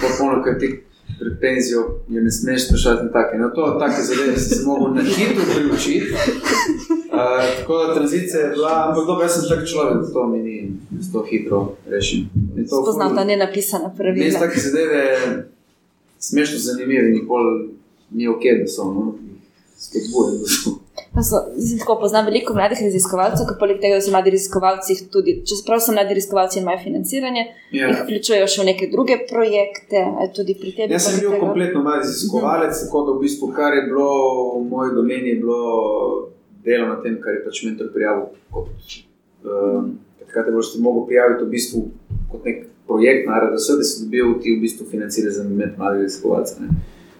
Popolno, kaj ti pred penzijo jo ne smeš sprašati na take. No, to, take zadeve si se mogel na hitro priučiti. Uh, tako da tranzicija je bila, ampak dobro, jaz sem tak človek, da to mi ni zelo hitro rešil. Spoznam ta nenapisana pravila. Res take zadeve smešno zanimive, nikoli ni ok, da so. No? spodbujati. Pa so, mislim, tako poznam veliko mladih raziskovalcev, ki poleg tega, da so mladi raziskovalci, tudi, čeprav so mladi raziskovalci in imajo financiranje, Ja. jih vključujejo še v neke druge projekte, je tudi pri tebi. Jaz sem bil tega? kompletno mali raziskovalec, tako da v bistvu, kar je bilo v moji domeni, je bilo delo na tem, kar je pač mentor prijavil. Kot, um, takrat je boš ti mogel prijaviti v bistvu kot nek projekt na RDS, da si dobil ti v bistvu financiranje za med mali raziskovalce. Ne.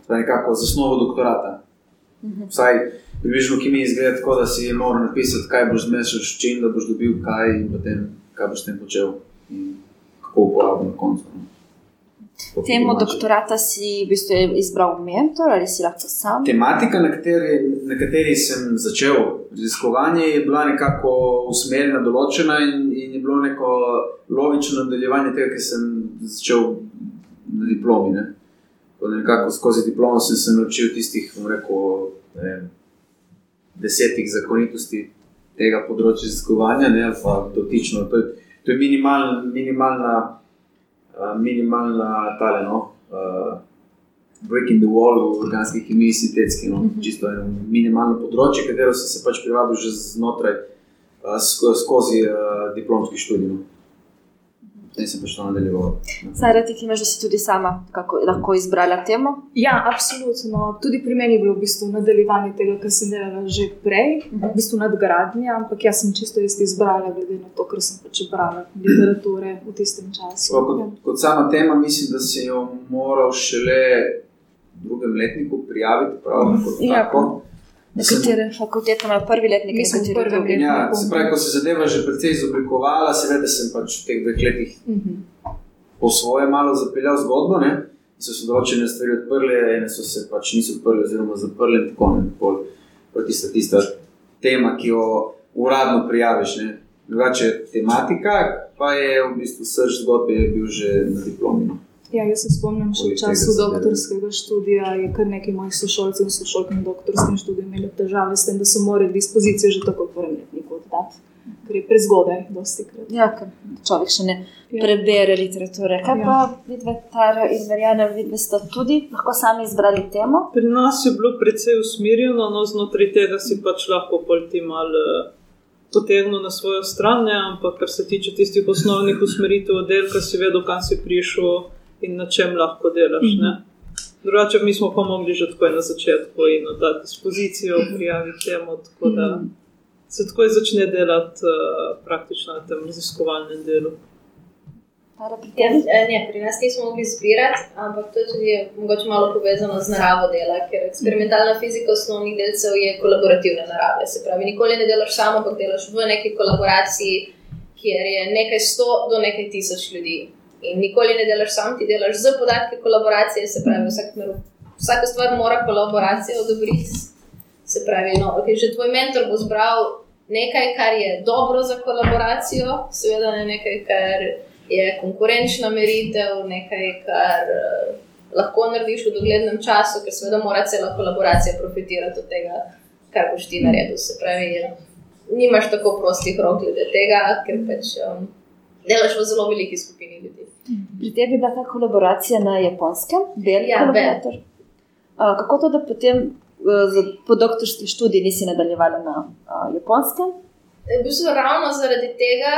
Zdaj nekako za osnovo doktorata. Mhm. Vsaj približno, ki mi izgleda tako, da si moral napisati, kaj boš zmešal s čim, da boš dobil kaj in potem kaj boš s tem počel in kako uporabil na koncu. no. Temo domače. doktorata si v bistvu izbral mentor ali si lahko sam? Tematika, na kateri, na kateri sem začel raziskovanje, je bila nekako usmerjena, določena in, in je bilo neko logično nadaljevanje tega, kar sem začel na diplomi. Ne. Nekako skozi diplomo sem se naučil tistih, rekel, ne vem, desetih zakonitosti tega področja raziskovanja, ne, ali pa dotično. To je, to je minimalna, minimalna, uh, minimalna tale, no, uh, breaking the wall v organski kemiji, sintetski, no, Mhm. čisto eno minimalno področje, katero sem se pač privabil že znotraj, uh, sko, skozi uh, diplomski študij. No. Potem sem pač to nadaljeval. Sara, ti imaš, da si tudi sama kako, lahko izbrala temo? Ja, absolutno. Tudi pri meni je bilo v bistvu nadaljevanje tega, kar sem delala že prej, v bistvu nadgradnja, ampak jaz sem čisto isto izbrala, glede na to, kar sem pač brala literature v tistem času. Tako Kot, kot sama tema, mislim, da si jo moral šele v drugem letniku prijaviti. Prav, kot Ja. tako. Nekatere fakultete imajo prvi letnik, v nekatere prvem drugi. letniku. Ja, se pravi, ko se zadeva že precej izoblikovala, seveda sem pač v teh dveh letih Mhm. po svoje malo zapeljal zgodbo. Ne? In So se določene stvari odprle, ene so se pač niso odprle, oziroma zaprle, in tako naprej. To je tista, tista tema, ki jo uradno prijaviš. Ne? Drugače, tematika, pa je v bistvu srč zgodbe, je bil že na diplomi. Ja, jaz se spomnim, še v času doktorskega študija je kar nekaj mojih sošolcev in sošolk na doktorskem študiju imeli težave s tem, da so morali dispozicijo že tako v prvem letniku oddati, ker je prezgodaj, dosti krat. Ja, ker človek še ne Ja. prebere literature. Kaj Ja. pa vidve, Tara in Verjana, vidve ste tudi lahko sami izbrali temo? Pri nas je bilo precej usmerjeno, no znotraj tega si pač lahko pol ti malo potegnil na svojo stran, ne, ampak kar se tiče tistih osnovnih usmeritev oddelka, si vedel, kam si prišel in na čem lahko delaš. Ne. Drugače, mi smo pa mogli že takoj na začetku in oddati dispozicijo, prijaviti temo, tako da se takoj začne delati uh, praktično na tem raziskovalnem delu. Tara, pri Ja, tebi? eh, ne, pri nas nismo mogli zbirati, ampak to je tudi mogoče malo povezano z naravo dela, ker eksperimentalna fizika osnovnih delcev je kolaborativne narave. Se pravi, nikoli ne delaš samo, ampak delaš v neki kolaboraciji, kjer je nekaj sto do nekaj tisoč ljudi. In nikoli ne delaš sam, ti delaš z podatki kolaboracije, se pravi, vsak, mer- vsaka stvar mora kolaboracijo odobriti. Se pravi, no, okay, že tvoj mentor bo zbral nekaj, kar je dobro za kolaboracijo, seveda ne nekaj, kar je konkurenčna meritev, nekaj, kar uh, lahko narediš v doglednem času, ker seveda mora cela kolaboracija profitirati od tega, kar boš ti naredil. Se pravi, je, nimaš tako prostih rok glede tega, ker pač um, delaš v zelo veliki skupini ljudi. Pri tebi je bila ta kolaboracija na japonskem, bel Ja, kolaborator. A, kako to, da potem uh, za podoktorski študij nisi nadaljevala na uh, japonskem? V bistvu ravno zaradi tega,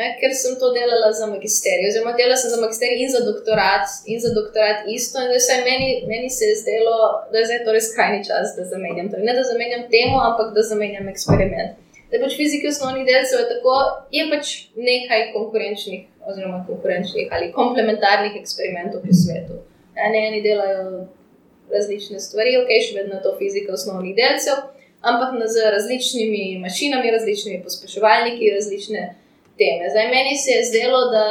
eh, ker sem to delala za magisterij, oziroma delala sem za magisterij in za doktorat, in za doktorat isto. In vsaj meni, meni se je zdelo, da je zdaj torej skrajni čas, da zamenjam. Torej, ne da zamenjam temo, ampak da zamenjam eksperiment. Da pač fiziki osnovnih delcev je tako, je pač nekaj konkurenčnih, oziroma konkurenčnih ali komplementarnih eksperimentov po svetu. Eni, eni delajo različne stvari, ok, še vedno je to fizika osnovnih delcev, ampak z različnimi mašinami, različnimi pospeševalniki, različne teme. Zdaj, meni se je zdelo, da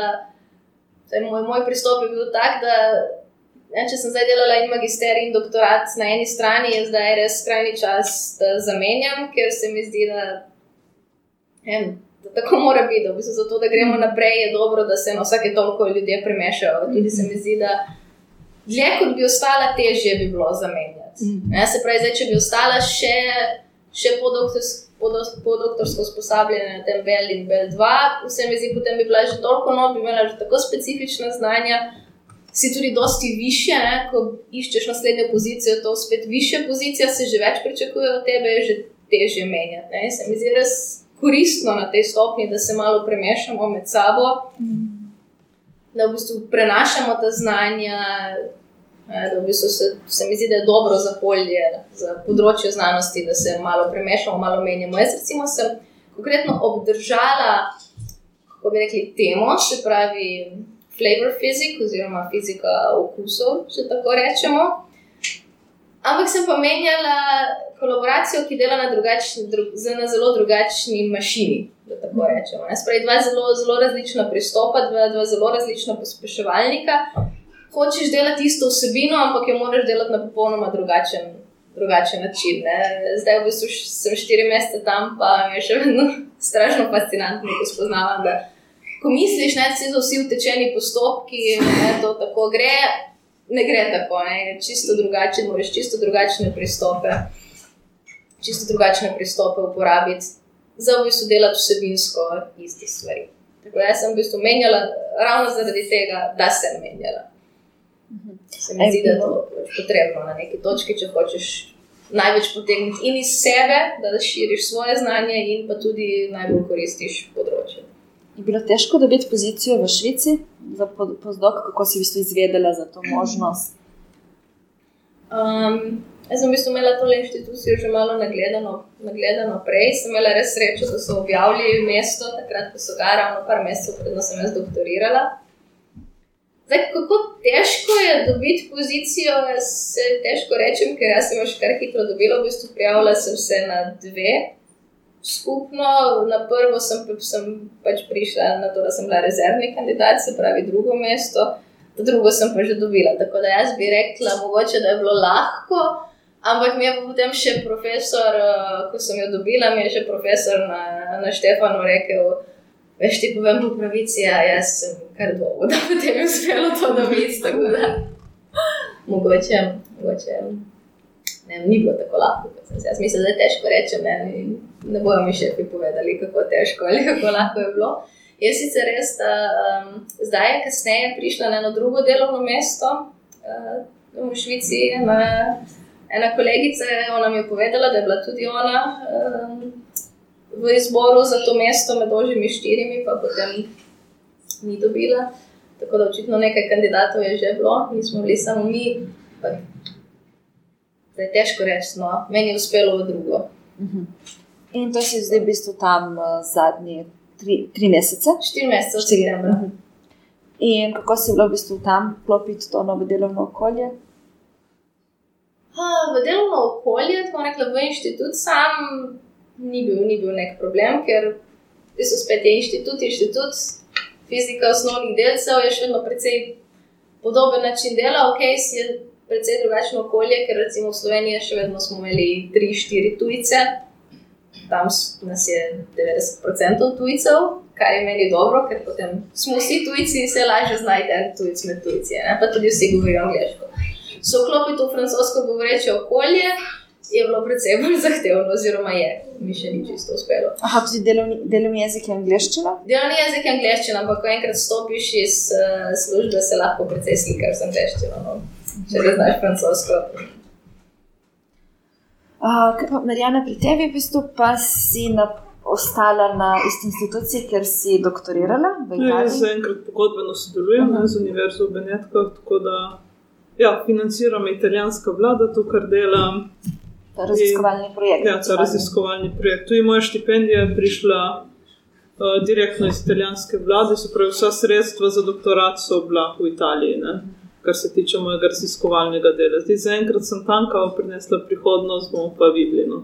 zdaj, moj, moj pristop je bil tak, da ja, če sem zdaj delala in magisterij in doktorat na eni strani, je zdaj res skrajni čas, da zamenjam, ker se mi zdi, da, da tako mora biti. V bistvu zato, da gremo naprej, je dobro, da se na vsake toliko ljudje premešajo. Tudi se mi zdi, da dlje kot bi ostala, težje bi bilo zamenjati. Ne, se pravi, zdaj, če bi ostala še, še po, doktorsk, po, do- po doktorsko usposabljanje na tem Bell in Bell 2, se mi zdi, potem bi bila že toliko nov, bi imela že tako specifična znanja. Si tudi dosti više, ne? ko iščeš naslednjo pozicijo, to spet više pozicija, se že več pričakuje od tebe, že težje menjati. Ne. Se mi zdi res koristno na tej stopni, da se malo premešamo med sabo, da v bistvu prenašamo ta znanja. Da v bistvu se, se mi zdi, da je dobro za polje, za področje znanosti, da se malo premešamo, malo menjamo. Jaz, recimo, sem konkretno obdržala, kako bi rekli, temo, se pravi flavor physics oziroma fizika okusov, če tako rečemo. Ampak sem pa menjala kolaboracijo, ki dela na, drugačni, dru, na zelo drugačni mašini. Da tako rečemo. ne. Spravi dva zelo, zelo različna pristopa, dva, dva zelo različna pospeševalnika. Hočeš delati isto vsebino, ampak jo moraš delati na popolnoma drugačen, drugačen način. Ne. Zdaj, v bistvu, sem štiri mesece tam, pa mi je še vedno strašno fascinantno, ko spoznavam, da ko misliš, da so vsi utečeni postopki, da to tako gre, ne gre tako, ne, čisto drugače, moraš čisto drugačne pristope, čisto drugačne pristope uporabiti, za v bistvu delati vsebinsko iste stvari. Tako da sem v bistvu menjala ravno zaradi tega, da sem menjala. Se mi zdi, da je to pač potrebno na neki točki, če hočeš največ potegniti in iz sebe, da širiš svoje znanje, in pa tudi najbolj koristiš področje. Je bilo težko dobiti pozicijo v Švici za pozdok, kako si v bistvu izvedela za to možnost? Um, jaz sem v bistvu imela tole inštitucijo že malo nagledano, nagledano prej. Sem imela res srečo, da so objavili mesto, takrat, ko so ga ravno par mesecev predno sem jaz doktorirala. Zdaj, kako težko je dobiti pozicijo, se težko rečem, ker jaz sem jo še kar hitro dobila, v bistvu prijavila sem se na dve. Skupno, na prvo sem, sem pač prišla na to, da sem bila rezervni kandidat, se pravi drugo mesto, to drugo sem pa že dobila. Tako da jaz bi rekla, mogoče da je bilo lahko, ampak mi je potem še profesor, eh, ko sem jo dobila, mi je še profesor na, na Štefanu rekel, veš ti povem po pravici, ja, jaz sem kar dolgo, da potem je uspelo to dobiti. Mogoče, mogoče ne, ni bilo tako lahko, kot sem si jaz mislila, da je težko reči. Ne, ne bojo mi še povedali, kako težko ali kako lahko je bilo. Je sicer res, da um, zdaj je kasneje prišla na eno drugo delovno mesto uh, v Švici. Ena, ena kolegica ona mi je povedala, da je bila tudi ona um, v izboru za to mesto med ožjimi štirimi, pa potem ni dobila. Tako da očitno nekaj kandidatov je že bilo, nismo bili samo mi. Pa, da je težko reči, no, meni je uspelo v drugo. In to si zdaj v bistvu tam uh, zadnji tri, tri mesece. Štiri mesece Štiri. septembra. Mhm. In kako si bilo v bistvu tam klopiti to novo delovno okolje? Ha, v delovno okolje, tako rekla, v inštitut sam ni bil, ni bil nek problem, ker v bistvu spet je inštitut, inštitut, fizika osnovnih delcev je še vedno precej podoben način dela, ok, si je precej drugačno okolje, ker recimo v Sloveniji še vedno smo imeli 3-4 tujce, tam nas je 90% tujcev, kar je meni dobro, ker potem smo vsi tujci in se lažje znajde tujci med tujci, ne? pa tudi vsi govorijo angliško. So vklopiti v francosko govoreče okolje je bilo precej bolj zahtevno, oziroma je, mi še ni čisto uspelo. Aha, tudi delovni, delovni jezik je angliščina. Delovni jezik je angliščina, ampak ko enkrat stopiš iz uh, službe, se lahko precej slikaš z angliščino. No? Če ne znaš francosko. Uh, kaj pa, Marijana, pri tebi v bistvu pa si na, ostala na isti instituciji, ker si doktorirala Ja, jaz Italiji. zaenkrat pogodbeno sodelujem ne, z Univerzo v Benetkah, tako da ja, financira me italijanska vlada, to, kar delam. Ta raziskovalni projekt. Ja, ta raziskovalni projekt. Tu je moja štipendija prišla uh, direktno iz italijanske vlade, se pravi, vsa sredstva za doktorat so bila v Italiji, ne, kar se tiče mojega raziskovalnega dela. Zdaj, zaenkrat sem tam, kao prinesla prihodnost, bomo pa videli. No.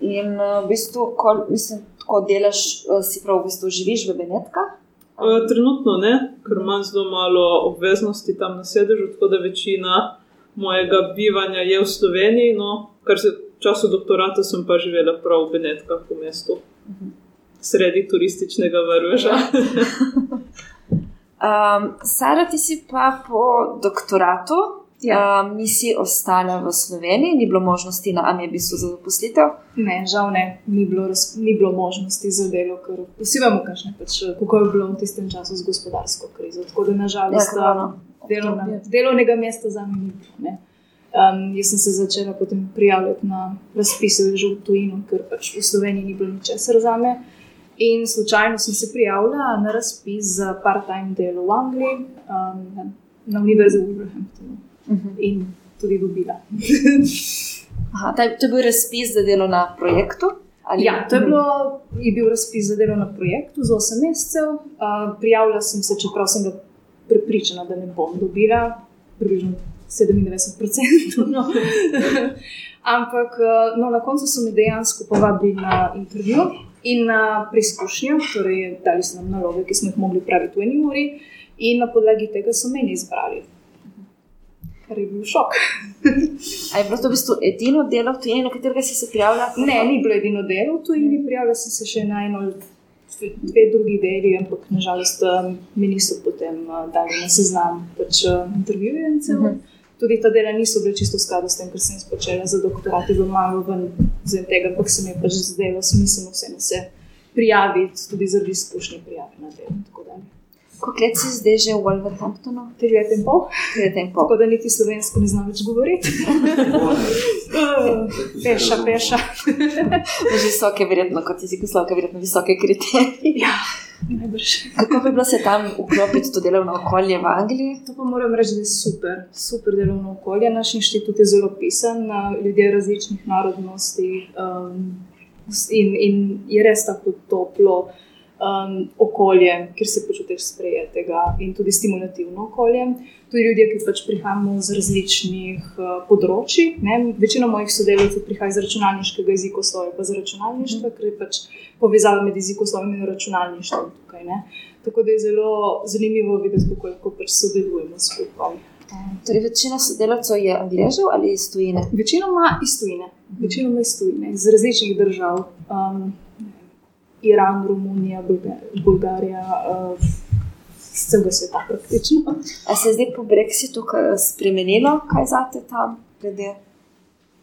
In uh, v bistvu, ko mislim, tako delaš, uh, si prav v bistvu živiš v Benetkah. Uh, trenutno ne, ker imam zelo malo obveznosti tam na sedežu, tako da večina mojega bivanja je v Sloveniji. No, kar se času doktorata sem pa živela prav v Benetkah, v mestu, sredi turističnega vrveža. Um, Sara, ti si pa po doktoratu, Ja. um, nisi ostala v Sloveniji, ni bilo možnosti na Amebisu za zaposlitev. Ne, žal ne, ni bilo, raz, ni bilo možnosti za delo, ker vsi vemo, kakšne, pač, kako je bilo v tistem času z gospodarsko krizo. Tako da, Ja, nažalost, hvala. delovna, delovnega mesta za me ni bilo. Um, jaz sem se začela potem prijavljati na razpise že v tujino, ker pač v Sloveniji ni bilo ničesar za me. In slučajno sem se prijavila na razpis za part-time delo v Angliji, um, na Univerzi v Wolverhamptonu. Uh -huh. In tudi dobila. Aha, taj, to je bil razpis za delo na projektu? Ali? Ja, to je, bilo, je bil razpis za delo na projektu za 8 mesecev. Uh, prijavila sem se, čeprav sem bila prepričana, da ne bom dobila, približno 97%. No. Ampak no, na koncu so me dejansko povabili na intervju in na preizkušnjo, torej dali so nam naloge, ki smo jih mogli praviti v eni uri, in na podlagi tega so meni izbrali kar je bil šok. Ali je bilo to v bistvu edino delo v tujini, na katerega si se prijavila? Ne, ni bilo edino delo v tujini, prijavila sem se še na eno, dve drugi deli, ampak nažalost um, mi niso potem uh, dali na seznam pač, uh, intervjujencev. Uh mhm. -huh. Tudi ta dela niso bile čisto v skladu s tem, kar sem spočela za doktorati v Malu, zaradi tega pa se mi je pač zdelo smiselno vseeno se prijaviti, tudi zaradi izkušnje prijave na delo. Koliko let si zdaj že v Wolverhamptonu? Tri leta in pol. Leta in pol. Tako da niti slovensko ne znam več govoriti. peša, peša. visoke, verjetno, kot jezikoslovke, verjetno visoke kriterije. Ja. Najbrž. Kako bi bilo se tam vklopiti to delovno okolje v Angliji? To pa moram reči, da je super, super delovno okolje. Naš inštitut je zelo pisan na ljudje različnih narodnosti um, in, in je res tako toplo um, okolje, kjer se počutiš sprejetega in tudi stimulativno okolje. Tudi ljudje, ki pač prihajamo z različnih uh, področji. Ne? Večina mojih sodelavcev prihaja iz računalniškega jezika, slovo pa iz računalništva, ker je pač povezava med jezikom in računalništvom tukaj. Ne? Tako da je zelo zanimivo videti, kako lahko pač sodelujemo skupaj. Torej, večina sodelavcev je angližev ali iz tujine? Večinoma iz tujine, večinoma iz tujine, iz različnih držav. Um, Iran, Romunija, Bolgarija, uh, celega sveta praktično. A se je zdaj po Brexitu spremenilo, kaj zate tam?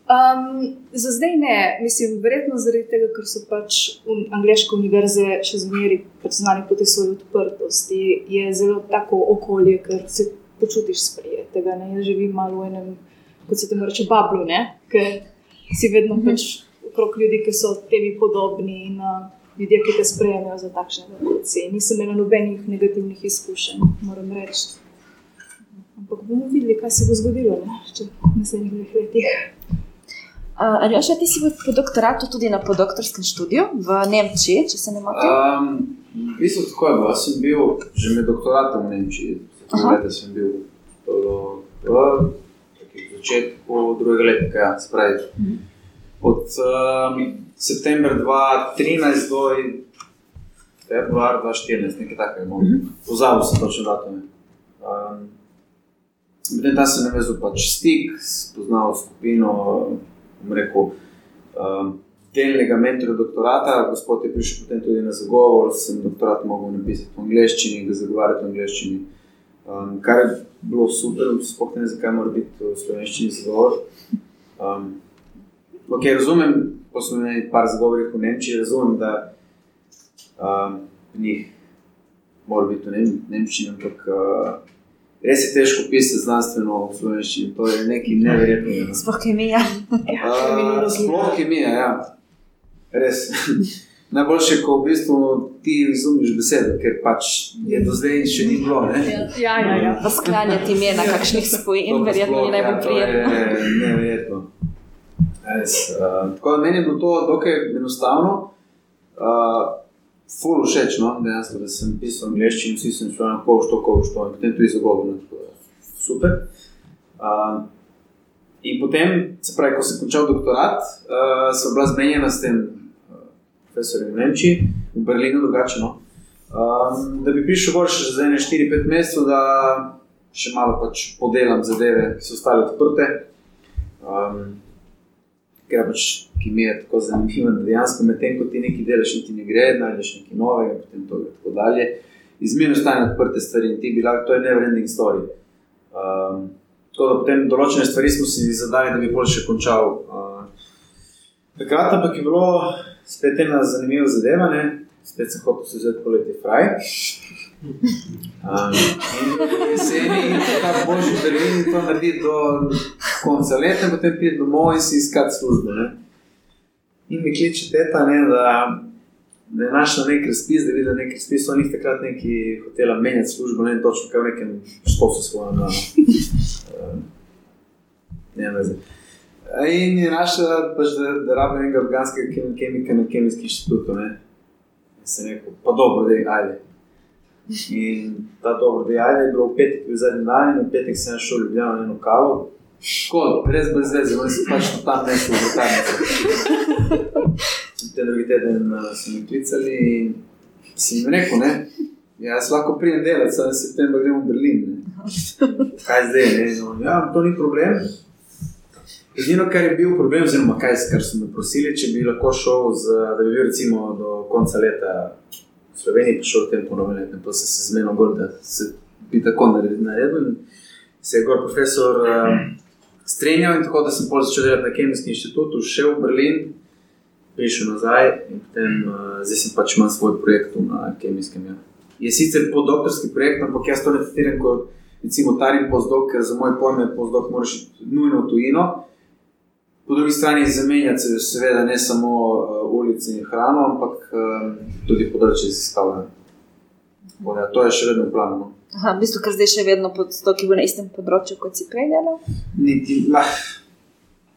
Um, za zdaj ne, mislim, verjetno zaradi tega, ker so pač angliške univerze še zmeraj pač znane po tej svoji odprtosti, je zelo tako okolje, ker se počutiš sprejetega. Ne? Jaz živim malo v enem, kot se temu reče, bablu, ker si vedno pač okrog ljudi, ki so tebi podobni. In, uh, ljudje, ki te sprejemajo za takšne reakcije. Nisem imela nobenih negativnih izkušenj, moram reči. Ampak bomo videli, kaj se bo zgodilo ne? če naslednjih dveh letih. Ali uh, še ti si po doktoratu tudi na podoktorskem študiju v Nemčiji, če se ne motim? Um, v bistvu tako je bilo. Jaz sem bil že med doktoratom v Nemčiji. Leta sem bil v začetku drugega leta, ja, spravi. Uh mhm. -huh. Od um, septembra 2013 do februarja 2014, nekaj takega. No. Pozabil sem točno datum. Um, Medtem tam sem navezal pač stik, spoznal skupino, rekel, um, delnega mentora doktorata. Gospod je prišel potem tudi na zagovor, sem doktorat mogel napisati v angleščini, ga zagovarjati v angleščini. Um, kar je bilo super, sploh ne vem, zakaj mora biti v slovenščini zagovor. Um, okay, razumem, ko smo imeli nekaj zgovorov v Nemčiji, razumem, da um, njih mora biti v Nem Nemčiji, ampak uh, res je težko pisati znanstveno v slovenščini. To je nekaj neverjetnega. Sploh kemija. uh, sploh kemija, ja. Res. Najboljše je, ko v bistvu ti razumiš besede, ker pač je do zdaj še ni bilo. Ja, ja, ja. ja. Sklanjati ime na kakšnih spojin, verjetno ni najbolj prijetno. Ja, neverjetno. Uh, tako da meni je bilo to dokaj enostavno, uh, ful všeč, no, dejansko, da sem pisal angliščino, vsi sem šel na koš, to koš, to in potem tudi zagovorno. Super. Uh, in potem, se pravi, ko sem končal doktorat, uh, sem bila zmenjena s tem uh, profesorjem v Nemčiji, v Berlinu, drugače. No. Um, da bi prišel gor še za 4-5 mesecev, da še malo pač podelam zadeve, ki so ostale odprte. Um, ker pač kemija je tako zanimiva, da dejansko med tem, ko ti nekaj delaš, ti ne gre, najdeš nekaj novega, potem to in tako dalje. Izmerno stane odprte stvari in ti bi lahko, to je never-ending story. Um, tako da potem določene stvari smo si zadali, da bi bolj še končal. Uh, takrat pa je bilo spet ena zanimiva zadeva. Ne? spet sem hotel se vzeti poleti fraj. Um, in jeseni in ta božji Berlin in to naredi do konca leta, potem pride domov in si iskati službo. Ne. In mi kliče teta, ne, da, da je našla nek razpis, da je videla nek razpis, oni takrat neki hotela menjati službo, ne točno, kaj v nekem štosu svojem. Um, ne vem, zdaj. In je našla, pač, da, da rabi enega organskega kem- kemika na kemijskem inštitutu. Ne. In sem rekel, pa dobro, da je ajde. In ta dobro, da je bilo v petek, v zadnji dan, in v petek sem šel v Ljubljano na eno kavo. Škoda, res brez veze, oni so pač tam nekaj v vrtarnici. Te drugi teden uh, so mi klicali in si jim rekel, ne, jaz lahko pridem delati, samo septembra gremo v Berlin. Ne. Kaj zdaj, ne, no, ja, to ni problem. Edino, kar je bil problem, oziroma kaj, kar so me prosili, če bi lahko šel, z, da bi bil recimo do konca leta Sloveniji, pa šel v tem ponovljenju, pa se se zmenil gor, da se bi tako naredil. Se je gor profesor uh, strenjal in tako, da sem pol začel delati na kemijskem inštitutu, šel v Berlin, prišel nazaj in potem uh, zdaj sem pač imel svoj projekt na kemijskem. Ja. Je sicer podoktorski projekt, ampak jaz to ne tretiram kot recimo tarim pozdok, ker za moj pojme pozdok moraš iti nujno v tujino. Po drugi strani zamenjati se seveda ne samo uh, ulice in hrano, ampak um, tudi področje da To je še vedno v planu. No. Aha, v bistvu, ker zdaj še vedno pod stoki v istem področju, kot si prej delal. Niti, ma,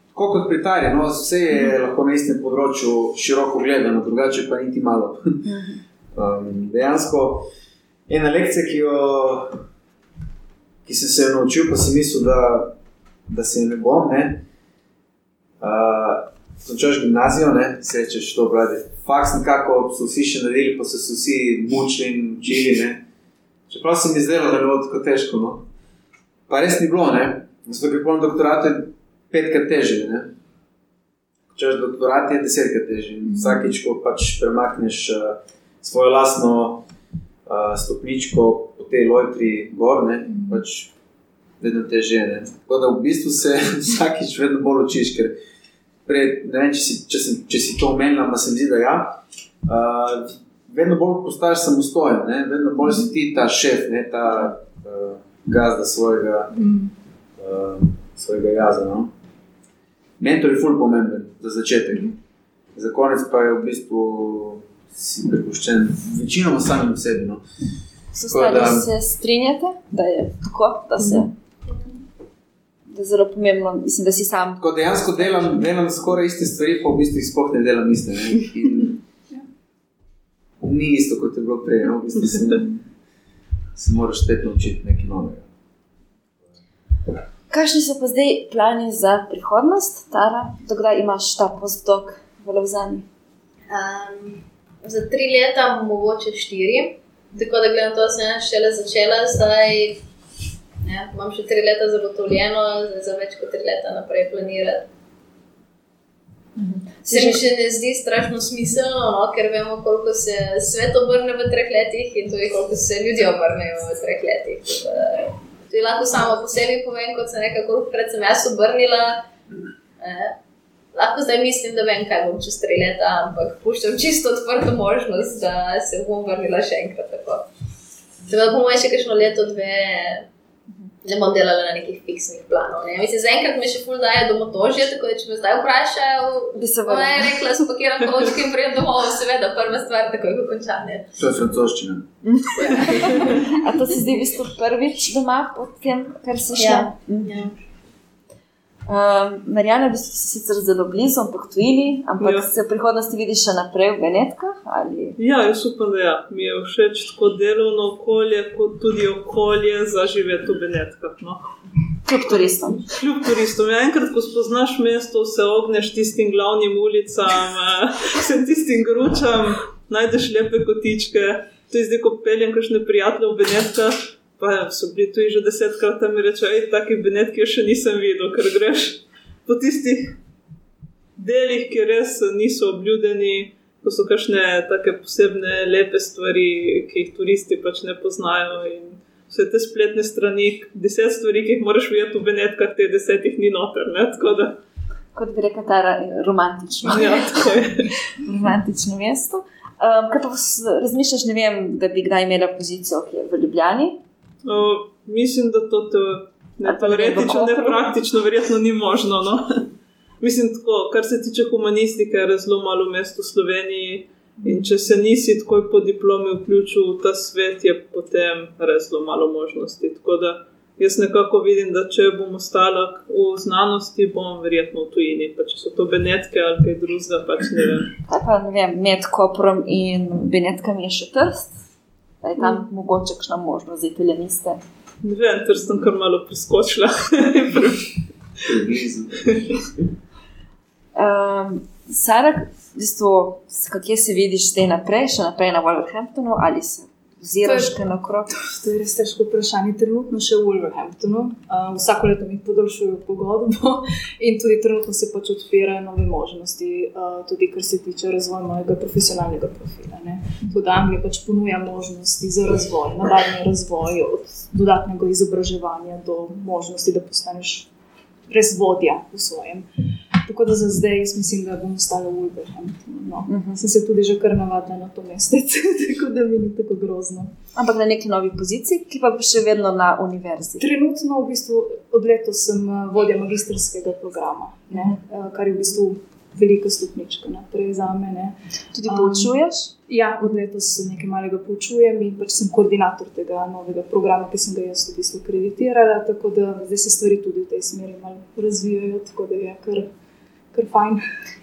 tako kot pri Tari, no, vse je lahko na istem področju široko gledano, drugače pa niti malo. Um, dejansko ena lekcija, ki, jo, ki sem se jo naučil, pa sem mislil, da, da se je ne bom. Ne? Uh, Končaš gimnazijo, ne, si rečeš, to brati. Faks nekako so vsi še naredili, pa so se vsi mučili in učili. Ne. Čeprav se mi zdelo, da je bilo tako težko. No. Pa res ni bilo, ne. Zato, ker polno doktorat je petkrat težje. Ne. Končaš doktorat je desetkrat težje. In Vsakič, ko pač premakneš uh, svojo lastno uh, stopničko po tej lojtri gor, ne, pač vedno težje. Ne. Tako da v bistvu se vsakič vedno bolj učiš. Ker pred, ne vem, če si, če, sem, če si to omenila, pa se mi zdi, da ja. Uh, vedno bolj postaješ samostojen, ne? vedno bolj si ti ta šef, ne? ta uh, gazda svojega, uh, svojega jaza. No? Mentor je ful pomemben za začetek. Za konec pa je v bistvu si prepuščen večinoma samim sebi. No? Stari da- se strinjate, da je tako, da se. Da je zelo pomembno, mislim, da si sam. Tako dejansko delam, delam skoraj iste stvari, pa v bistvu jih sploh ne delam iste. Ne? In Ni isto, kot je bilo prej. No? V bistvu se, se moraš spet naučiti nekaj novega. Kakšni so pa zdaj plani za prihodnost, Tara? Dokdaj imaš ta postdok v Lovzani? Um, za tri leta, mogoče štiri. Tako da gledam, to sem šele začela, zdaj ne, imam še tri leta zagotovljeno, za več kot tri leta naprej planirati. Se mi še ne zdi strašno smiselno, no, ker vemo, koliko se svet obrne v treh letih in tudi koliko se ljudje obrnejo v treh letih. To lahko samo po sebi povem, kot sem rekla, kolikokrat sem jaz obrnila. Eh, lahko zdaj mislim, da vem, kaj bom čez tri leta, ampak puščam čisto odprto možnost, da se bom vrnila še enkrat. Tako Tako da bomo še kakšno leto, dve, ne bom delala na nekih fiksnih planov. Ne. Mislim, zaenkrat mi še ful daje domotožje, tako da če me zdaj vprašajo, Bi se je vrnil. rekla, spakiram kovčke in prijem domov, seveda, prva stvar, takoj ko končam. ne. To je francoščina. A to si zdaj v bistvu prvič doma, potem, kar si šla? Ja. Mhm. Ja. Um, Marijana, v bistvu si sicer zelo blizu, ampak tujini, ampak Ja. se v prihodnosti vidiš še naprej v Benetkah? Ali... Ja, jaz upam, da ja. mi je všeč tako delovno okolje, kot tudi okolje za živeti v Benetkah. No. Kljub turistom. Kljub turistom, ja, enkrat, ko spoznaš mesto, se ogneš tistim glavnim ulicam, eh, vsem tistim gručam, najdeš lepe kotičke. To je zdaj, ko peljem kakšne prijatelje v Benetkah, pa so bili tu že desetkrat tam in rečejo, hej, taki Benetki jaz še nisem videl, ker greš po tistih delih, ki res niso obljudeni, ko so kakšne take posebne lepe stvari, ki jih turisti pač ne poznajo. In vse te spletne strani, deset stvari, ki jih moraš videti v Benetkah, te desetih ni noter. Ne? Tako da, Kot bi rekla, ta romantično. ja, romantično mesto. Um, kaj pa razmišljaš, ne vem, da bi kdaj imela pozicijo, ki je v Ljubljani? Uh, mislim, da to te, ne teoretično, ne praktično, verjetno ni možno. No? mislim, tako, kar se tiče humanistike, je zelo malo mest v Sloveniji. In če se nisi takoj po diplomi vključil v ta svet, je potem res zelo malo možnosti. Tako da jaz nekako vidim, da če bom ostala v znanosti, bom verjetno v tujini. Pa če so to benetke ali kaj drugega, pač ne vem. Kaj pa ne vem, med Koprom in Benetkami je še trst, da je tam mm. mogoče kakšna možnost za italijaniste. Ne vem, ter sem kar malo preskočila. Približno. Um, Sara, v bistvu, kje se vidiš zdaj naprej, še naprej na Wolverhamptonu ali se oziraš kaj na krog? To je res težko vprašanje. Trenutno še v Wolverhamptonu, uh, vsako leto mi podaljšujejo pogodbo in tudi trenutno se pač odpirajo nove možnosti, uh, tudi kar se tiče razvoja mojega profesionalnega profila. Ne. Tudi Anglija pač ponuja možnosti za razvoj, nadaljni razvoj, od dodatnega izobraževanja do možnosti, da postaneš res vodja v svojem. Tako da za zdaj jaz mislim, da bom ostala v Wolverhamptonu. No. Uh -huh. Sem se tudi že kar navadila na to mestec, tako da mi ni tako grozno. Ampak na neki novi poziciji, ki pa še vedno na univerzi. Trenutno v bistvu od letos sem eh, vodja magistrskega programa, ne, eh, kar je v bistvu velika stopnička naprej za mene. Tudi Um, poučuješ? Ja, od letos nekaj malega poučujem in pač sem koordinator tega novega programa, ki sem ga jaz v bistvu kreditirala, tako da zdaj se stvari tudi v tej smeri malo razvijajo, tako da je kar, kar fajn.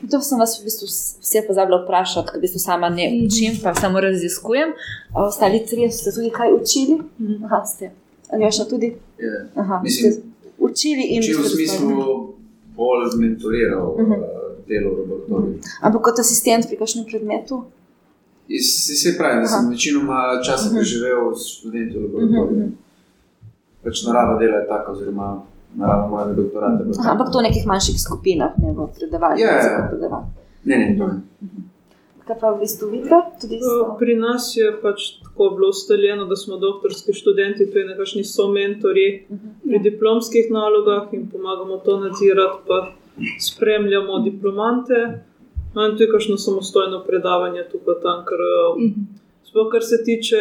To sem vas v bistvu vse pozabila vprašati, ker v bistvu sama ne Mhm. učim, pa samo raziskujem. Ostali trije ste tudi kaj učili? Mhm. Aha, ste. Ali še tudi? Ja. Aha, Mislim, ste učili in Če v ste smislu bolj mentoriral Mhm. uh, delo v laboratoriju. Ampak kot asistent pri kakšnem predmetu? Se, se pravi, da sem Aha. večinoma časa preživel s študenti v laboratoriju. Pač narava dela je taka, oziroma je bila Aha, ampak to v nekih manjših skupinah, ne v predavanju. Ja, ja, ja. predavanje. Ne, ne, to ne. Kaj pa v bistvu vidite? Tudi Eh, so. Pri nas je pač tako bilo ustaljeno, da smo doktorski študenti, to je nekakšni so mentori pri diplomskih nalogah in pomagamo to nadzirati, pa spremljamo diplomante. No, in tu je kakšno samostojno predavanje tukaj tam, ker eh, sploh kar se tiče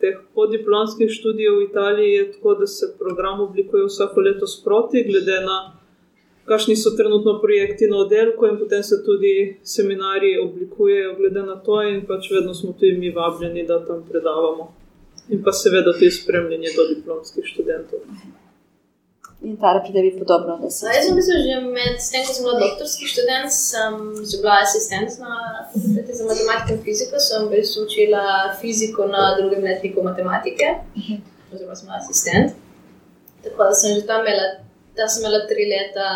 teh podiplomskih študijev v Italiji, je tako, da se program oblikuje vsako leto sproti, glede na kakšni so trenutno projekti na oddelku, in potem se tudi seminarji oblikujejo glede na to, in pač vedno smo tudi mi vabljeni, da tam predavamo. In pa seveda tudi spremljanje do diplomskih študentov. In ta pri tebi podobno, se. Jaz sem bil že med tem, ko sem bila doktorski študent, sem bila asistent na fakulteti za matematiko in fiziko, sem v bistvu učila fiziko na drugem letniku matematike, oziroma sem bila asistent. Tako da sem že tam imela, tam sem imela tri leta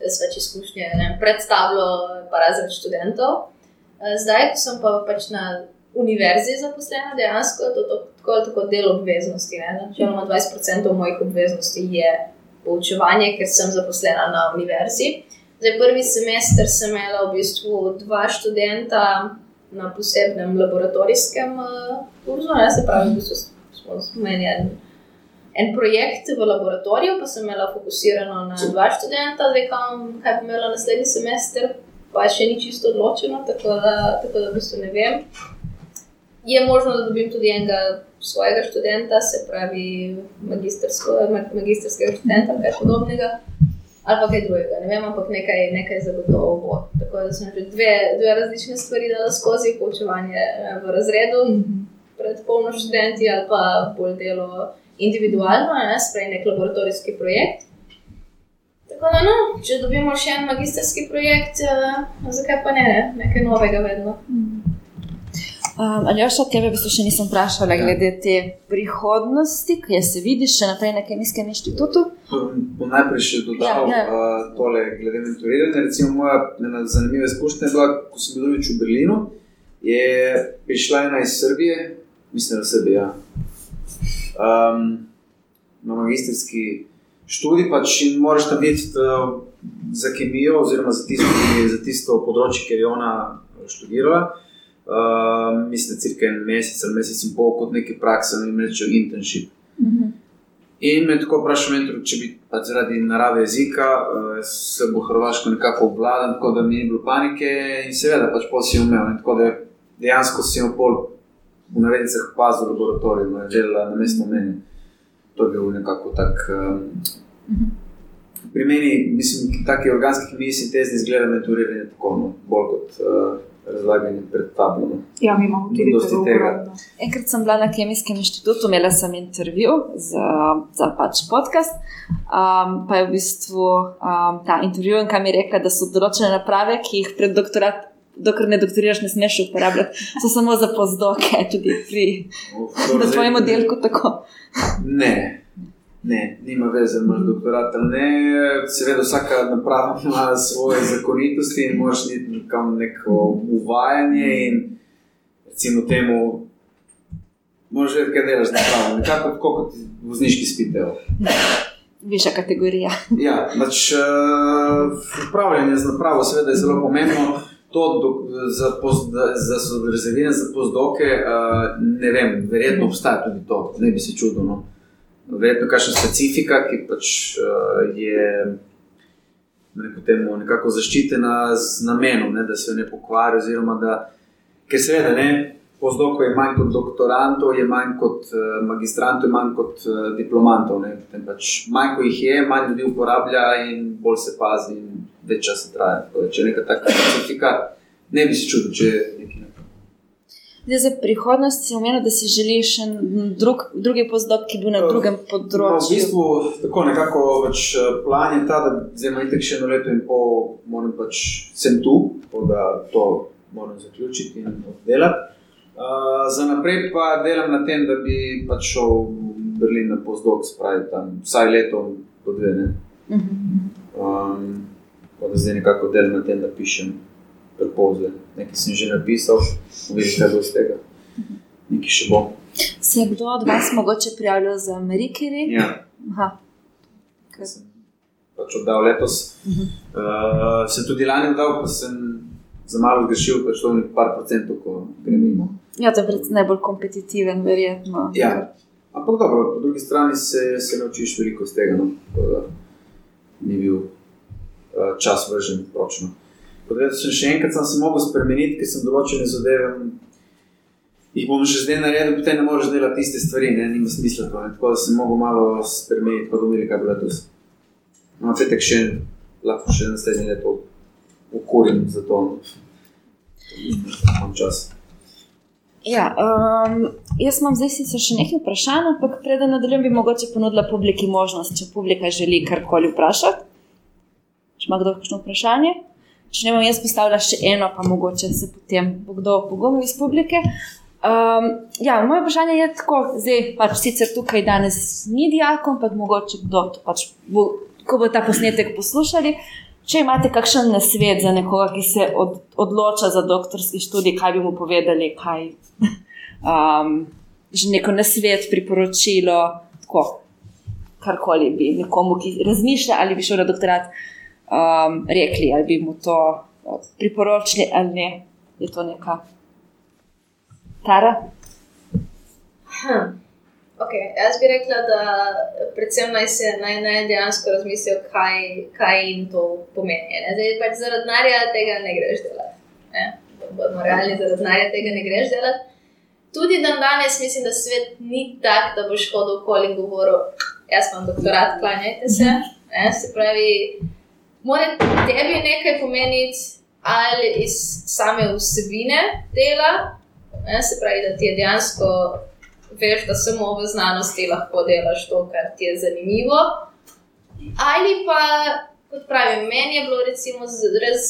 več izkušnje, vem, pred tablo pa razred študentov. Zdaj, ko sem pa pač na univerzi zaposlena, dejansko je to tako tako del obveznosti. Načeloma 20% mojih obveznosti je poučevanje, ker sem zaposlena na univerzi. Zdaj, prvi semester sem imela v bistvu dva študenta na posebnem laboratorijskem uh, kurzu, ne, se pravi, v bistvu smo imeli en, en projekt v laboratoriju, pa sem imela fokusirano na dva študenta, zdaj kam, kaj bi imela naslednji semester, pa še ni čisto odločeno, tako da, tako da v bistvu ne vem. Je možno, da dobim tudi enega svojega študenta, se pravi magistrskega študenta ali kaj podobnega, ali pa kaj drugega. Ne vem, ampak nekaj, nekaj zagotovo bo. Tako da sem že dve, dve različne stvari dala skozi poučevanje eh, v razredu, pred polno študenti ali pa bolj delo individualno, ne, sprej nek laboratorijski projekt. Tako da, no, če dobimo še en magistrski projekt, uh, zakaj pa ne, ne, nekaj novega vedno. Um, ali još od tebe v bistvu še nisem vprašala Ja. glede te prihodnosti, ki se vidiš še naprej na Kemijskem inštitutu? Bom najprej še dodal Ja, ja. uh, tole, glede mentoriranja. Recimo, moja ena zanimiva izkušnja je bila, ko sem bil v Berlinu. Je prišla ena iz Srbije, mislim, da Srbija. Um, na magistrski študij, pač in moraš tam iti uh, za kemijo, oziroma za tisto, za tisto področje, ki je ona študirala. Uh, mislim, cirka en mesec ali mesec in pol kot neki praksa, ne rečejo internship. In me tako vprašal, mentor, če bi pač zaradi narave jezika uh, se bo Hrvaško nekako obvladal, tako da mi ni bilo panike in seveda pač si umel. In tako da dejansko jo pol v navednicah pazil v laboratoriju, ne, delala na mesto meni. To je bil nekako tak. Um, pri meni, mislim, taki organski kemiji sintezni izgleda mentoriranje tako, no, bolj kot uh, razlaganje pred tablom. Ja, mi imamo tudi dosti tega. Enkrat sem bila na Kemijskem inštitutu, imela sem intervju za, za pač podcast. Um, pa je v bistvu um, ta intervjuvenka mi rekla, da so določene naprave, ki jih pred doktorat. Dokler ne doktoriraš, ne smeš uporabljati, so samo za pozdoke, tudi pri zdaj- oddelku. Tako. Ne, ne, nima veze, imaš doktorat ali ne. Seveda, vsaka naprava ima svoje zakonitosti in moraš iti nekam neko uvajanje. In recimo temu, moraš vedeti, kaj delaš napravo. Nekako tako kot vozniški spitev. Višja kategorija. Ja, pač, uh, upravljanje z napravo seveda je zelo pomembno. To do, za, poz, za, rezerviranje za pozdoke, uh, ne vem, verjetno obstaja tudi to, ne bi se čudil. No. Verjetno kakšna specifika, ki pač uh, je neko temu, nekako zaščitena z namenom, ne, da se ne pokvari. Oziroma, da, ker seveda ne. Pozdokov je manj kot doktorantov, je manj kot uh, magistrantov, je manj kot uh, diplomantov. Pač, manj ko jih je, manj ljudi uporablja in bolj se pazi, in več časa traja. Da, Če je neka taka specifika, ne bi se čudil, če je nekaj. Zdaj, za prihodnost si omenil, da si želiš še drug, drugi pozdok, ki bil na drugem No, v področju. bistvu tako nekako pač, eh, plan je ta, da zdaj imam itek še eno leto in pol, moram pač sem tu, tako da to moram zaključiti in oddelati. Uh, za naprej pa delam na tem, da bi pač šel v Berlin na pozdok, spravi tam vsaj leto, po dve. Ne? Mhm. Um, tako da zdaj nekako delam na tem, da pišem prepoze. Nekaj sem že napisal, vidiš, kaj bo iz tega. Nekaj še bo. Se je kdo od vas mogoče prijavljal za Amerikiri? Ja. Aha. ki sem pač oddal letos. Uh, sem tudi lani oddal, pa sem za malo zgrešil, pač to je nekaj procentov, ko grem mimo. Ja, to je najbolj kompetitiven, verjetno. Ja. Ampak dobro, po drugi strani se, se naučiš veliko iz tega. No? Da Ni bil uh, čas vržen pročno. Podredil sem še enkrat, sem se mogel spremeniti, ker sem določene zadeve. Jih bom že zdaj naredil, potem ne moreš delati iste stvari, ne, nima smisla. To. Tako da sem mogel malo spremeniti, pa da videli, kaj bo letos. No, fetek še lahko še naslednje leto ukorim za to. Imam čas. Ja, um, jaz imam zdaj sicer še nekaj vprašanj, ampak preden nadaljujem, bi mogoče ponudila publiki možnost, če publika želi karkoli vprašati. Če ima kdo kakšno vprašanje? Če ne bom jaz postavila še eno, pa mogoče se potem bo kdo pogumil iz publike. Um, ja, moje vprašanje je tako, zdaj pač sicer tukaj danes ni dijakov, ampak mogoče kdo to pač bo, ko bo ta posnetek poslušali. Če imate kakšen nasvet za nekoga, ki se od, odloča za doktorski študij, kaj bi mu povedali, kaj um, že neko nasvet, priporočilo, tako, karkoli bi nekomu, ki razmišlja ali bi šel na doktorat, um, rekli, ali bi mu to uh, priporočili ali ne. Je to neka tara? Hm. Okay. Jaz bi rekla, da predvsem naj se naj, naj dejansko razmislijo, kaj, kaj jim to pomeni. Ne? Zdaj, pač zaradi denarja tega ne greš delati. Ne? Bodimo realni, zaradi denarja tega ne greš delati. Tudi dan danes mislim, da svet ni tak, da boš hodil okoli in govoril, jaz imam doktorat, klanjajte se. Ne? Se pravi, mora tebi nekaj pomeniti ali iz same vsebine dela, ne? se pravi, da ti je dejansko veš, da samo v znanosti lahko delaš to, kar ti je zanimivo. Ali pa, kot pravim, meni je bilo recimo res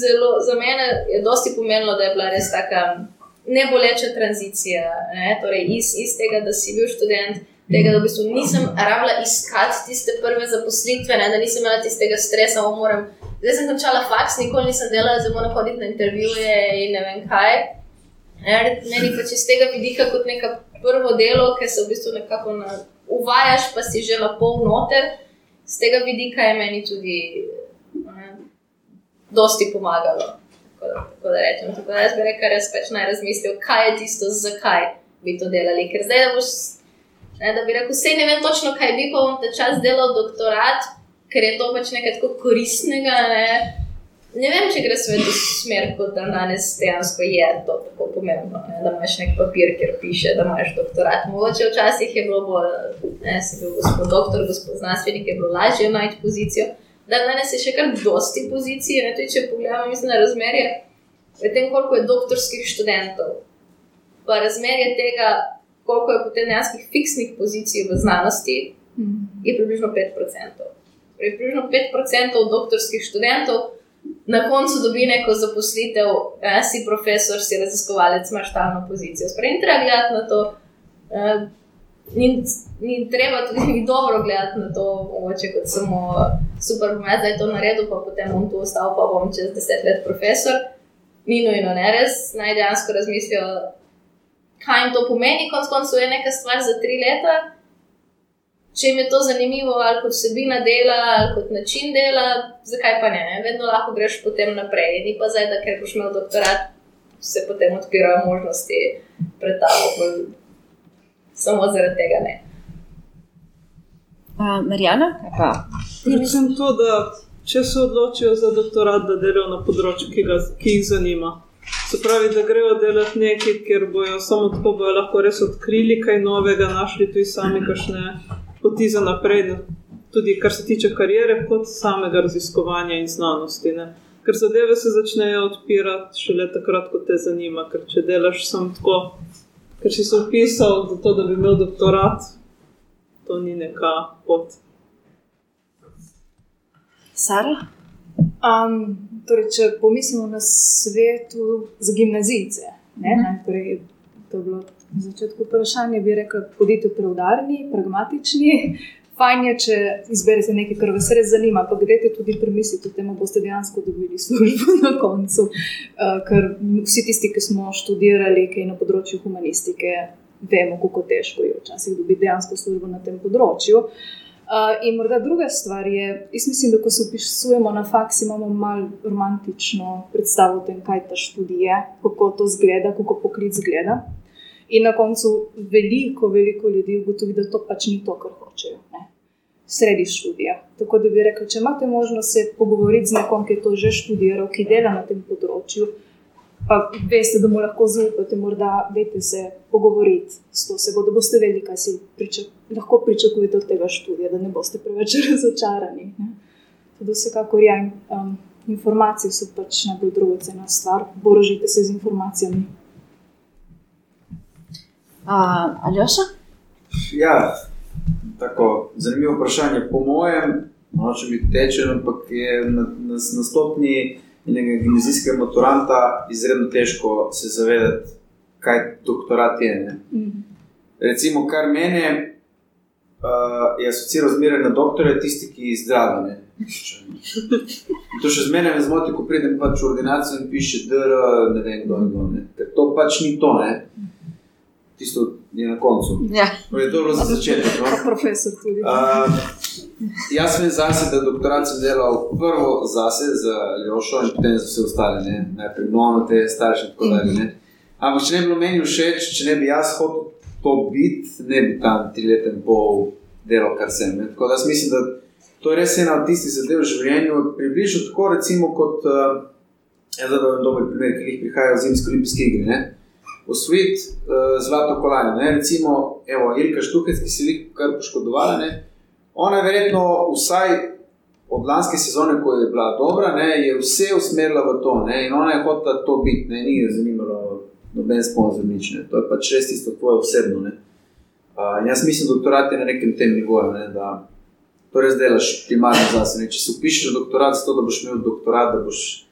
zelo, za mene je dosti pomenilo, da je bila res taka neboleča tranzicija. Ne? Torej, iz, iz tega, da si bil študent, tega, da v bistvu nisem rabila iskati tiste prve zaposlitve, ne? da nisem imela tistega stresa, o moram. Zdaj sem končala faks, nikoli nisem delala, zdaj moram hoditi na intervjuje in ne vem kaj. Ne, Meni pač iz tega vidika kot neka prvo delo, ki se v bistvu nekako na, uvajaš, pa si že na pol noter, z tega vidika je meni tudi ne, dosti pomagalo. Tako da, tako da rečem. Tako da jaz bi rekel, res pač naj razmislijo, kaj je tisto, zakaj bi to delali. Ker zdaj, da boš, ne, da bi rekel, vse ne vem točno, kaj bi pa bom ta čas delal doktorat, ker je to pač nekaj tako koristnega. Ne, Ne vem, če gre svet v smer, kot da danes dejansko je to tako pomembno, ne? da imaš nek papir, kjer piše, da imaš doktorat. Mogoče včasih je bilo bolj, ne, sem bil gospod doktor, gospod znanstvenik, je bilo lažje najti pozicijo. Da danes je še kar dosti pozicij, ne tudi če pogledamo, mislim, na razmerje, tem, koliko je doktorskih študentov, pa razmerje tega, koliko je potem dejanskih fiksnih pozicij v znanosti, je približno 5%. Torej, približno 5% doktorskih študentov na koncu dobi neko zaposlitev, eh, si profesor, si raziskovalec, imaš stalno pozicijo. Sprejmi, treba gledati na to. Eh, ni, ni treba tudi ni dobro gledati na to, mogoče kot samo super, da je to naredil, pa potem bom tu ostal, pa bom čez deset let profesor. Ni nujno, ne res, naj dejansko razmislijo, kaj jim to pomeni, konc koncev je neka stvar za tri leta če jim je to zanimivo, ali kot vsebina dela, ali kot način dela, zakaj pa ne? Vedno lahko greš potem naprej. Ni pa zdaj, da ker boš imel doktorat, se potem odpirajo možnosti pred tabo. Samo zaradi tega ne. Uh, Marijana, kaj pa? Predvsem to, da če se odločijo za doktorat, da delajo na področju, ki, ga, ki jih zanima. Se pravi, da grejo delati nekaj, kjer bojo samo tako bojo lahko res odkrili kaj novega, našli tudi sami kašne poti za naprej, tudi kar se tiče karijere, kot samega raziskovanja in znanosti. Ne. Ker zadeve se začnejo odpirati šele takrat, ko te zanima. Ker če delaš samo tako, ker si se upisal to, da bi imel doktorat, to ni neka pot. Sara? Um, torej, če pomislimo na svetu za gimnazijce, ne, mm -hmm. najprej to je bilo Na začetku vprašanja bi rekel, bodite preudarni, pragmatični. Fajn je, če izberete nekaj, kar vas res zanima, pa greste tudi premisliti o tem, da boste dejansko dobili službo na koncu. Uh, ker vsi tisti, ki smo študirali kaj na področju humanistike, vemo, kako težko je včasih dobiti dejansko službo na tem področju. Uh, in morda druga stvar je, jaz mislim, da ko se upisujemo na faks, imamo malo romantično predstavo o tem, kaj ta študij je, kako to zgleda, kako poklic zgleda. In na koncu veliko, veliko ljudi ugotovi, da to pač ni to, kar hočejo. Ne? Sredi študija. Tako da bi rekel, če imate možnost se pogovoriti z nekom, ki je to že študiral, ki dela na tem področju, pa veste, da mu lahko zaupate, morda veste se pogovoriti s to osebo, da boste vedeli, kaj si pričak lahko pričakujete od tega študija, da ne boste preveč razočarani. Tudi vsekakor je. Um, informacije so pač najbolj dragocena stvar, borožite se z informacijami. Uh, Aljoša? Ja, tako zanimivo vprašanje. Po mojem, noče biti tečen, ampak je na, na, na stopni enega gimnazijskega maturanta izredno težko se zavedati, kaj doktorat je. Mm. Recimo, kar mene uh, je asociiralo zmeraj na doktore, tisti, ki zdravijo. To še zmeraj me zmoti, ko pridem pač v ordinacijo in piše, da ne vem, kdo je to. Ker to pač ni to. Ne? tisto je na koncu. Ja. No, je to bilo za začetek. No? Profesor tudi. Uh, jaz sem zase, da doktorat sem delal prvo zase, za Ljošo in potem za vse ostale, ne? najprej mnogo te starše in tako dalje. Ne? Ampak če ne bi bilo meni všeč, če ne bi jaz hotel to biti, ne bi tam tri leta in pol delal, kar sem. Ne? Tako da mislim, da to je res ena od tistih zadev v življenju, približno tako recimo kot, uh, jaz zdaj da vam dober primer, ki jih prihajajo zimske olimpijske igre osvojiti uh, zlato kolajno. Ne? Recimo, evo, Ilka Štukec, ki se je kar poškodovala. Ne? Ona je verjetno vsaj od lanske sezone, ko je bila dobra, ne? je vse usmerila v to. Ne? In ona je hotela to biti, ne? ni jo zanimalo noben sponzor, nič. Ne? To je pač res tisto tvoje osebno. Uh, jaz mislim, da doktorat je na nekem tem nivoju. Ne? To res delaš primarno zase. Če se upišeš doktorat, zato da boš imel doktorat, da boš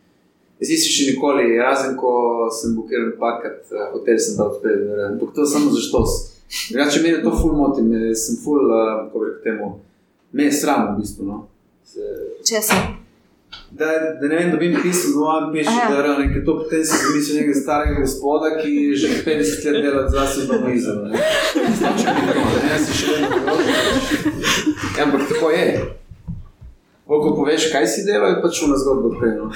Zdaj si še nikoli, razen ko sem bukiral pakat, uh, hotel sem dal odpred, ampak to samo za štos. Drugače, meni to ful moti, me sem ful, uh, kako bi rekel temu, me je sram v bistvu. No? Se... Če sem. Da, da ne vem, da bi mi pisal, da vam piše, da je nekaj to, potem si zamisel nekega starega gospoda, ki že 50 let dela za sebe v mizo. Ne, ne, si še vedno dobro. Ampak tako je. Ko poveš, kaj si delal, je pač šlo zgodbo odpreno.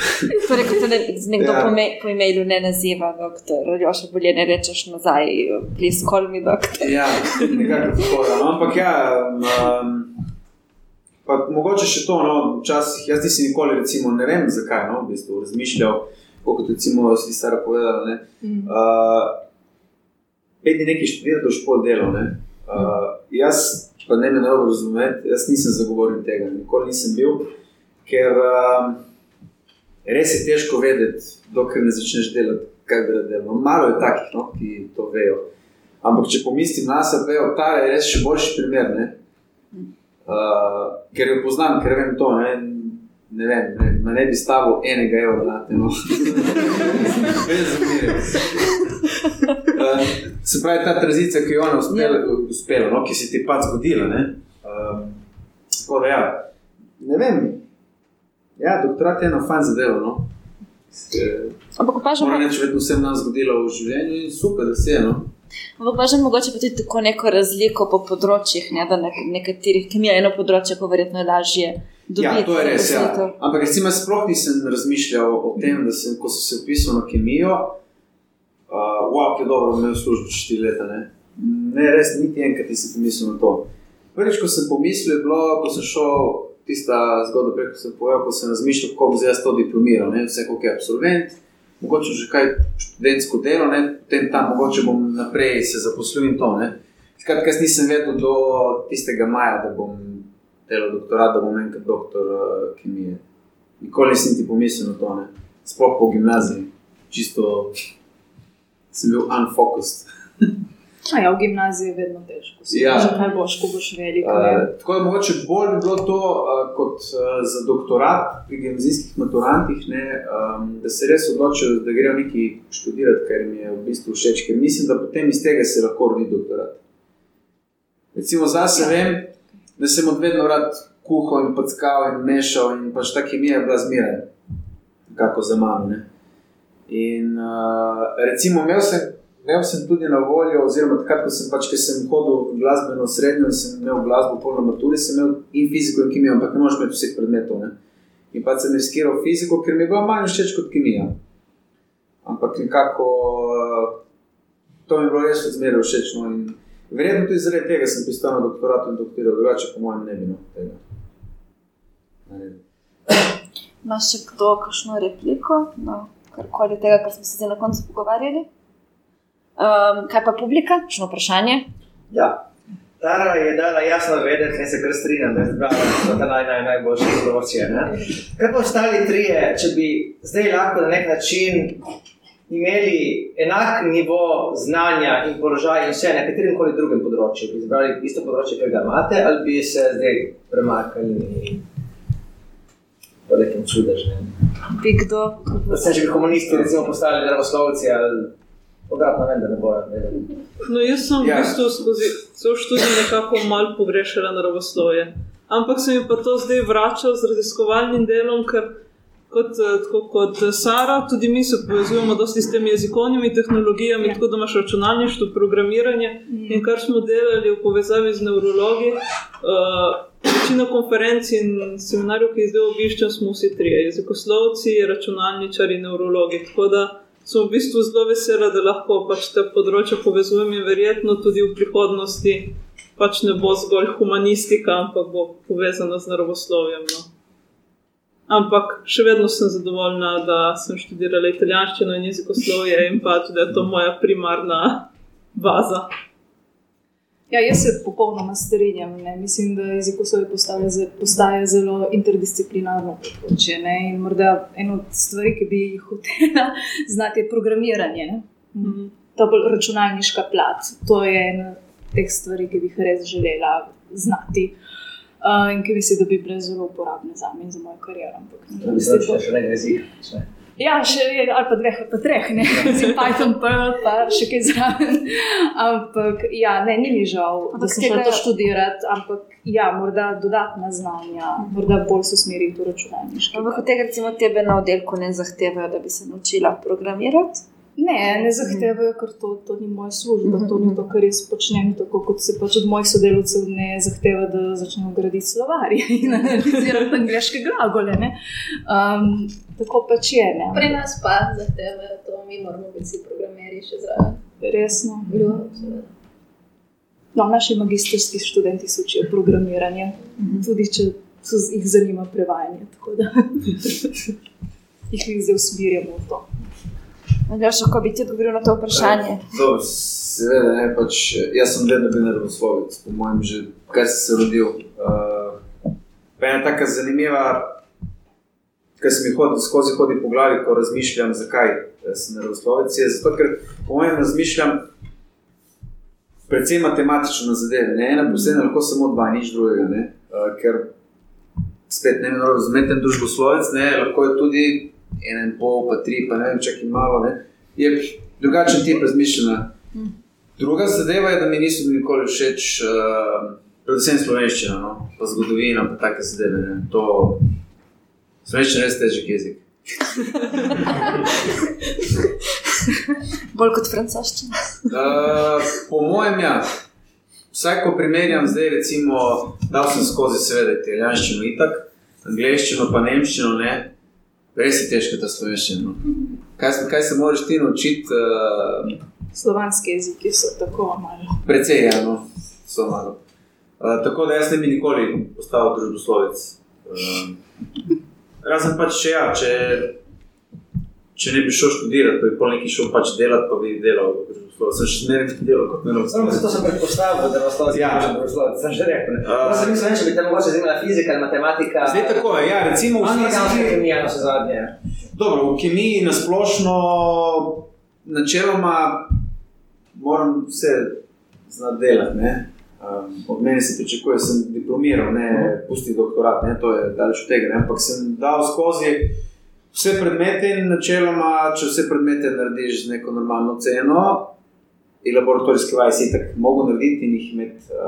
torej, ko te ne, nekdo ja. po, po imenu ne naziva, doktor, ali še bolje ne rečeš nazaj, please call me doktor. ja, nekako tako. No. Ampak ja, um, Pa mogoče še to, no, včasih, jaz nisem nikoli, recimo, ne vem zakaj, no, v bistvu razmišljal, kot recimo si stara povedala. Ne, Mm. uh, pet dni nekaj študira, doš pol delo. Ne. Uh, jaz, pa ne me narobe razumeti, jaz nisem zagovornik tega, nikoli nisem bil, ker uh, res je težko vedeti, dokler ne začneš delati, kaj gre delo. No, malo je takih, no, ki to vejo. Ampak če pomislim na sebe, ta je res še boljši primer. Ne? Uh, ker jo poznam, ker vem to. Ne? Ne vem, ne, ma ne bi stavil enega evra na te noči. Uh, se pravi, ta tranzicija, ki je ona uspela, uspela no, ki se ti je pač zgodila. Ne, um, tako da, ja, ne vem. Ja, doktorat je eno fajn zadeva. No. Ampak opažam, Moram reči, vedno vsem nam zgodilo v življenju in super, da se je. No. Ampak opažam mogoče pa tudi tako neko razliko po področjih, ne, da na nekaterih kemija je eno področje, ko verjetno je lažje dobiti. Ja, to je res. Ja. Ampak recimo, sploh nisem razmišljal o tem, da sem, ko sem se upisal na kemijo, uh, wow, ki je dobro, imel službo štiri leta. Ne? ne, res niti enkrat nisem pomislil na to. Prvič, ko sem pomislil, je bilo, ko sem šel tista zgodba, preko sem povedal, ko sem razmišljal, kako bom zdaj to diplomiral, ne? vse kako je absolvent. Mogoče že kaj študentsko delo, ne? potem tam mogoče bom naprej se zaposlil in to. ne. Skratka, jaz nisem vedel do tistega maja, da bom delal doktorat, da bom enkrat doktor uh, kemije. Nikoli nisem ti pomislil na to, ne. sploh po gimnaziji, čisto sem bil unfocused. A ja, v gimnaziji je vedno težko. Ja. ja. Že kaj boš, ko boš velik. Uh, tako je mogoče bolj bi bilo to uh, kot uh, za doktorat pri gimnazijskih maturantih, ne, um, da se res odločijo, da grejo nekaj študirati, kar jim je v bistvu všeč, ker mislim, da potem iz tega se lahko rodi doktorat. Recimo za sebe vem, da sem od vedno rad kuhal in packal in mešal in pač ta kemija je bila zmeraj, kako za mano. Ne. In uh, recimo imel sem, imel sem tudi na voljo, oziroma takrat, ko sem, pač, sem hodil v glasbeno srednjo in sem imel glasbo polno maturi, sem imel in fiziko in kemijo, ampak ne moreš imeti vseh predmetov. Ne. In pa sem riskiral fiziko, ker mi je bila manj všeč kot kemija. Ampak nekako uh, to mi je bilo res zmeraj všeč. No, in verjetno tudi zaradi tega sem pisal na doktoratu in doktoriral, drugače po mojem ne bi no, tega. Imaš še kdo kakšno repliko na karkoli tega, kar smo se zdaj na koncu pogovarjali? Um, kaj pa publika, kakšno vprašanje? Ja. Tara je dala jasno vedeti, da se kar strinjam, da je zbrala so ta naj, naj, najboljše področje. ne. Kaj pa ostali trije, če bi zdaj lahko na nek način imeli enak nivo znanja in položaj in vse na katerem koli drugem področju, bi izbrali isto področje, ki ga imate, ali bi se zdaj premaknili po nekem čudežnem. Bi kdo? Da se že komunisti recimo postali naravoslovci ali obratno, vem, da ne bojo. No, jaz sem Ja. v bistvu skozi cel študij nekako malo pogrešala naravoslovje. Ampak se mi pa to zdaj vrača z raziskovalnim delom, ker kot, eh, tako kot eh, Sara, tudi mi se povezujemo dosti s temi jezikovnimi tehnologijami, Ja. tako da imaš računalništvo, programiranje. In kar smo delali v povezavi z nevrologi, uh, večina konferenc in seminarjev, ki jih zdaj obiščem, smo vsi trije: jezikoslovci, računalničari, nevrologi. Tako da sem v bistvu zelo vesela, da lahko pač te področja povezujem in verjetno tudi v prihodnosti pač ne bo zgolj humanistika, ampak bo povezana z naravoslovjem. No. Ampak še vedno sem zadovoljna, da sem študirala italijanščino in jezikoslovje in pač, da je to moja primarna baza. Ja, jaz se popolnoma strinjam. Ne. Mislim, da jezikoslovje postaja, ze- postaja zelo interdisciplinarno področje. ne. In morda ena od stvari, ki bi jih hotela znati, je programiranje. Ne. Mhm. Ta bolj računalniška plat. To je ena teh stvari, ki bi jih res želela znati. Uh, in ki mislim, da bi bile zelo uporabne za me in za mojo kariero. Ampak, ne, Da bi se še še nekaj jezika. Ja, še ali pa dveh, ali pa treh, ne vem, Python, Perl, pa še kaj zraven. Ampak, ja, ne, ni mi žal, da Ampak sem šel to študirati, ampak, ja, morda dodatna znanja, morda bolj se usmeriti v računalništvo. Ampak od tega, recimo, tebe na oddelku ne zahtevajo, da bi se naučila programirati. Ne, ne zahtevajo, ker to, to ni moja služba, to ni to, kar jaz počnem. Tako kot se pač od mojih sodelavcev ne zahteva, da začnem graditi slovarje in analizirati angliške glagole. ne. Um, tako pač je. Ne. Pri nas pa zahtevajo to, mi moramo biti vsi programerji še zraven. Resno. No, naši magistrski študenti se učijo programiranje. Tudi če so, jih zanima prevajanje. Tako da jih zdaj usmerjamo v to. Andraš, kako bi ti odgovoril na to vprašanje? Dobro, seveda, ne, pač, jaz sem vedno bil naravoslovec, po mojem, že kar sem se rodil. Uh, ena taka zanimiva, kar se mi hodi, skozi hodi po glavi, ko razmišljam, zakaj eh, sem naravoslovec. Je zato, ker po mojem razmišljam predvsem matematično zadeve. Ne? Ena posebna, lahko samo dva, nič drugega. Uh, ker spet ne morem razumeti, družboslovec, ne, lahko je tudi ena in pol, pa tri, pa ne vem, če je malo. Ne. Je drugačen tip razmišljanja. Druga zadeva je, da mi niso bili nikoli všeč, uh, predvsem slovenščina, no, pa zgodovina, pa take zadeve. Ne. To slovenščina je res težek jezik. Bolj kot francoščina. Uh, po mojem, ja. Vsaj, ko primerjam zdaj, recimo, da sem skozi, seveda, italijanščino, itak, angliščino, pa nemščino, ne, res je težko ta slovenščina. No. Kaj, kaj se moraš ti naučiti? Uh, Slovanski jeziki so tako malo. Precej, ja, no, so malo. Uh, tako da jaz ne bi nikoli postal družboslovec. Uh, razen pač, če ja, če če ne bi šel študirati, bi pol neki šel pač delati, pa bi delal. Sem še ne bi delal kot ne razumem. Zato sem predpostavil, da vas to Ja. zanima. Sem že rekel. ne. Pa sem mislil, če bi te mogoče zanimala fizika ali matematika. Zdaj tako je, ja, recimo v fiziki. kemija na vse zadnje. Dobro, v kemiji na splošno, načeloma, moram vse znati delati. Ne? Um, od mene se pričakuje, da sem diplomiral, ne pusti doktorat, ne? to je daleč od tega. Ne? Ampak sem dal skozi vse predmete in načeloma, če vse predmete narediš z neko normalno ceno. In laboratorijske vaje si tako mogo narediti in jih imeti uh,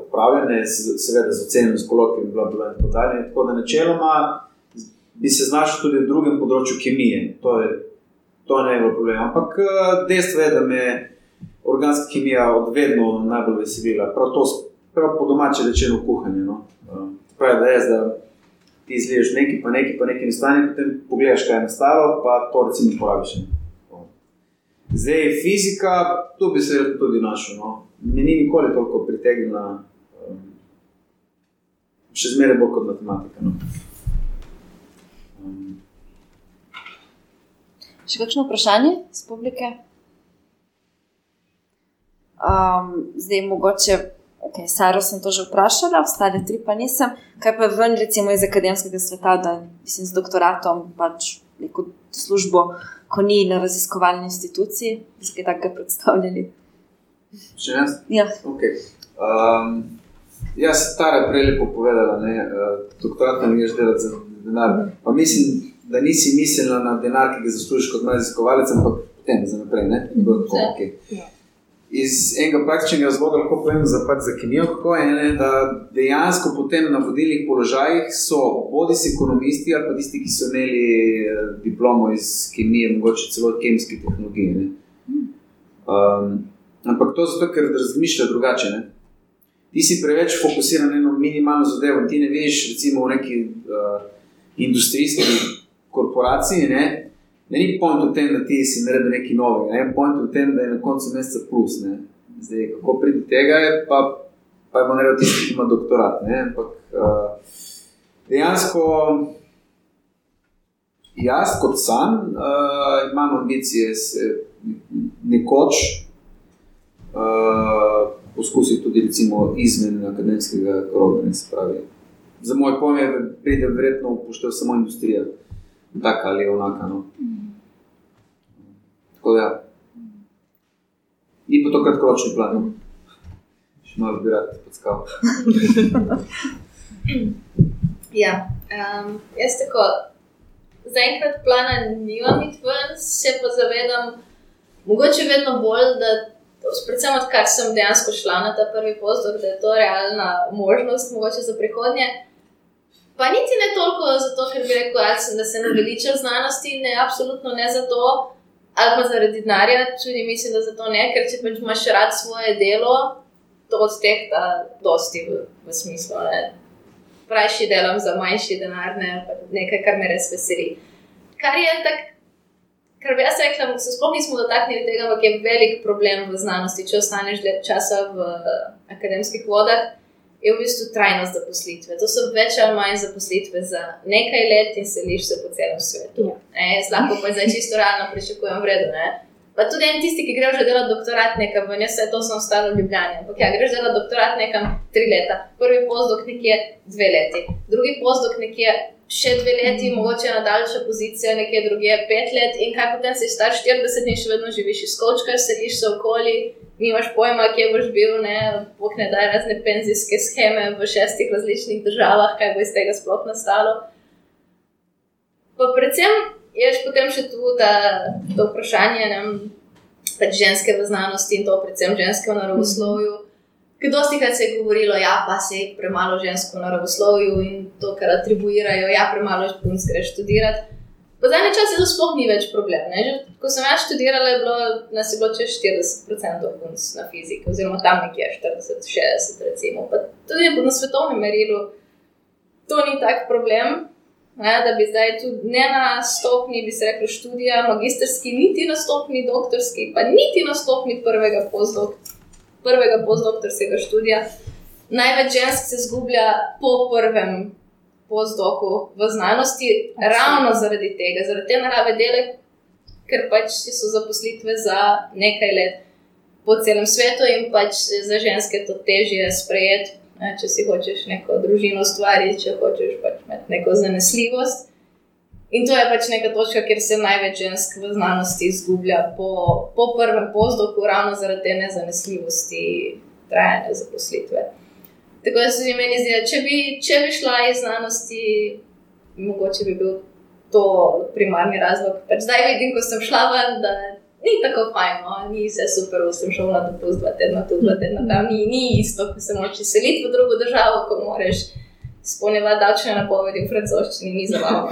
upravljene, s- seveda z oceno, s kolokvijem, bla, bla, in tako dalje. Tako da načeloma bi se znašel tudi v drugem področju kemije. To je, to je bilo problem. Ampak eh, dejstvo je, da me organska kemija od vedno najbolj veselila. Prav to, prav po domače rečeno, kuhanje. No. Eh, Pravi, da je, da ti izliješ nekaj, pa nekaj, pa nekaj ne stane, potem pogledaš, kaj je nastalo, pa to recimo porabiš. ne. Zdaj, fizika, tu bi se tudi našel. No. Me ni nikoli toliko pritegnila, um, še zmeraj bolj kot matematika. No. Um, Še kakšno vprašanje iz publike? Um, zdaj, mogoče, okay, Saro sem to že vprašala, ostale tri pa nisem. Kaj pa ven, recimo iz akademskega sveta, da mislim, z doktoratom pač neko službo, ko ni na raziskovalni instituciji, se kaj takega predstavljali? še jaz? Ja. Okay. Um, jaz sem Tara prej lepo povedala, da uh, doktorat ne greš delati za denar. Pa mislim, da nisi mislila na denar, ki ga zaslužiš kot raziskovalec, ampak potem za naprej. Ne? Tako, Ja. okay. Ja. Iz enega praktičnega razloga lahko povem za, pač za kemijo, kako je, ne, da dejansko potem na vodilnih položajih so bodi si ekonomisti ali pa tisti, ki so imeli eh, diplomo iz kemije, mogoče celo kemijske tehnologije. ne. Um, ampak to zato, ker razmišlja drugače. Ne? Ti si preveč fokusiran na eno minimalno zadevo in ti ne veš, recimo v neki uh, industrijski korporaciji, ne, da ni point v tem, da ti si naredil nekaj novega, ne, point v tem, da je na koncu meseca plus. Ne. Zdaj, kako pride do tega, je pa, pa je naredil tisti, ki ima doktorat. Ne. Ampak uh, dejansko. Jaz, kot sam, uh, imam ambicije se nekoč uh, poskusiti tudi recimo, izven akademskega kroga. ne. Za moj pojem pride verjetno upoštev samo industrija, taka ali onaka. No. Tako da, ja. ni pa to kratkoročni plan. Še malo bi rad podskal. Ja, um, jaz tako, zaenkrat plana nimam iti ven, se pa zavedam, mogoče vedno bolj, da predvsem odkar sem dejansko šla na ta prvi postdok, da je to realna možnost, mogoče za prihodnje. Pa niti ne toliko zato, ker bi rekel, sem, da se naveliča znanosti, ne, absolutno ne zato, ali pa zaradi denarja, tudi mislim, da zato ne, ker če pač imaš rad svoje delo, to odtehta dosti v, v smislu. Ne rajši delam za manjši denar, ne nekaj, kar me res veseli. Kar je tako, kar bi jaz rekla, se sploh nismo dotaknili tega, ampak je velik problem v znanosti, če ostaneš dlje časa v akademskih vodah, je v bistvu trajnost zaposlitve. To so več ali manj zaposlitve za nekaj let in seliš se po celem svetu. Ja. Ne, jaz lahko pa zdaj čisto realno pričakujem vredo. Ne? Pa tudi en tisti, ki gre že delati doktorat nekam, ne vse to sem ostalo v Ljubljani. Ampak ja, greš delati doktorat nekam tri leta, prvi pozdok nekje dve leti, drugi pozdok nekje še dve leti, mogoče ena daljša pozicija, nekje druge pet let in kaj potem si star 40 in še vedno živiš iz kočka, sediš se okoli, nimaš pojma, kje boš bil, ne, bog ne daj razne penzijske scheme v šestih različnih državah, kaj bo iz tega sploh nastalo. Pa predvsem je potem še tu ta, to vprašanje, ne, pač ženske v znanosti in to predvsem ženske v naravoslovju. Kdo sti krat se je govorilo, da ja, pa se je premalo žensko v naravoslovju in to, kar atribuirajo, da ja, premalo punc gre študirati. Po zadnji čas je to sploh ni več problem. Že, ko sem jaz študirala, je bilo, nas je bilo čez 40% punc na fiziki, oziroma tam nekje 40-60%. Recimo. Pa tudi na svetovnem merilu to ni tak problem. Ne, da bi zdaj tudi ne na stopni, bi se rekel, študija, magistrski, niti na stopni doktorski, pa niti na stopni prvega pozdoktorskega prvega postdoktorskega študija. Največ žensk se zgublja po prvem postdoku v znanosti, ravno zaradi tega, zaradi te narave dela, ker pač so zaposlitve za nekaj let po celem svetu in pač za ženske to težje sprejeti. Če si hočeš neko družino ustvariti, če hočeš pač imeti neko zanesljivost. In to je pač neka točka, kjer se največ žensk v znanosti izgublja po, po prvem pozdoku, ravno zaradi te nezanesljivosti trajanja zaposlitve. Tako da se mi zdi, da če bi, če bi šla iz znanosti, mogoče bi bil to primarni razlog. Pač zdaj vidim, ko sem šla ven, da ni tako fajn, no? ni vse super, sem šel na dopust dva tedna, tu dva tedna tam, ni, ni isto, ko se moči seliti v drugo državo, ko moraš spolnjeva davčne napovedi v francoščini, ni za vama.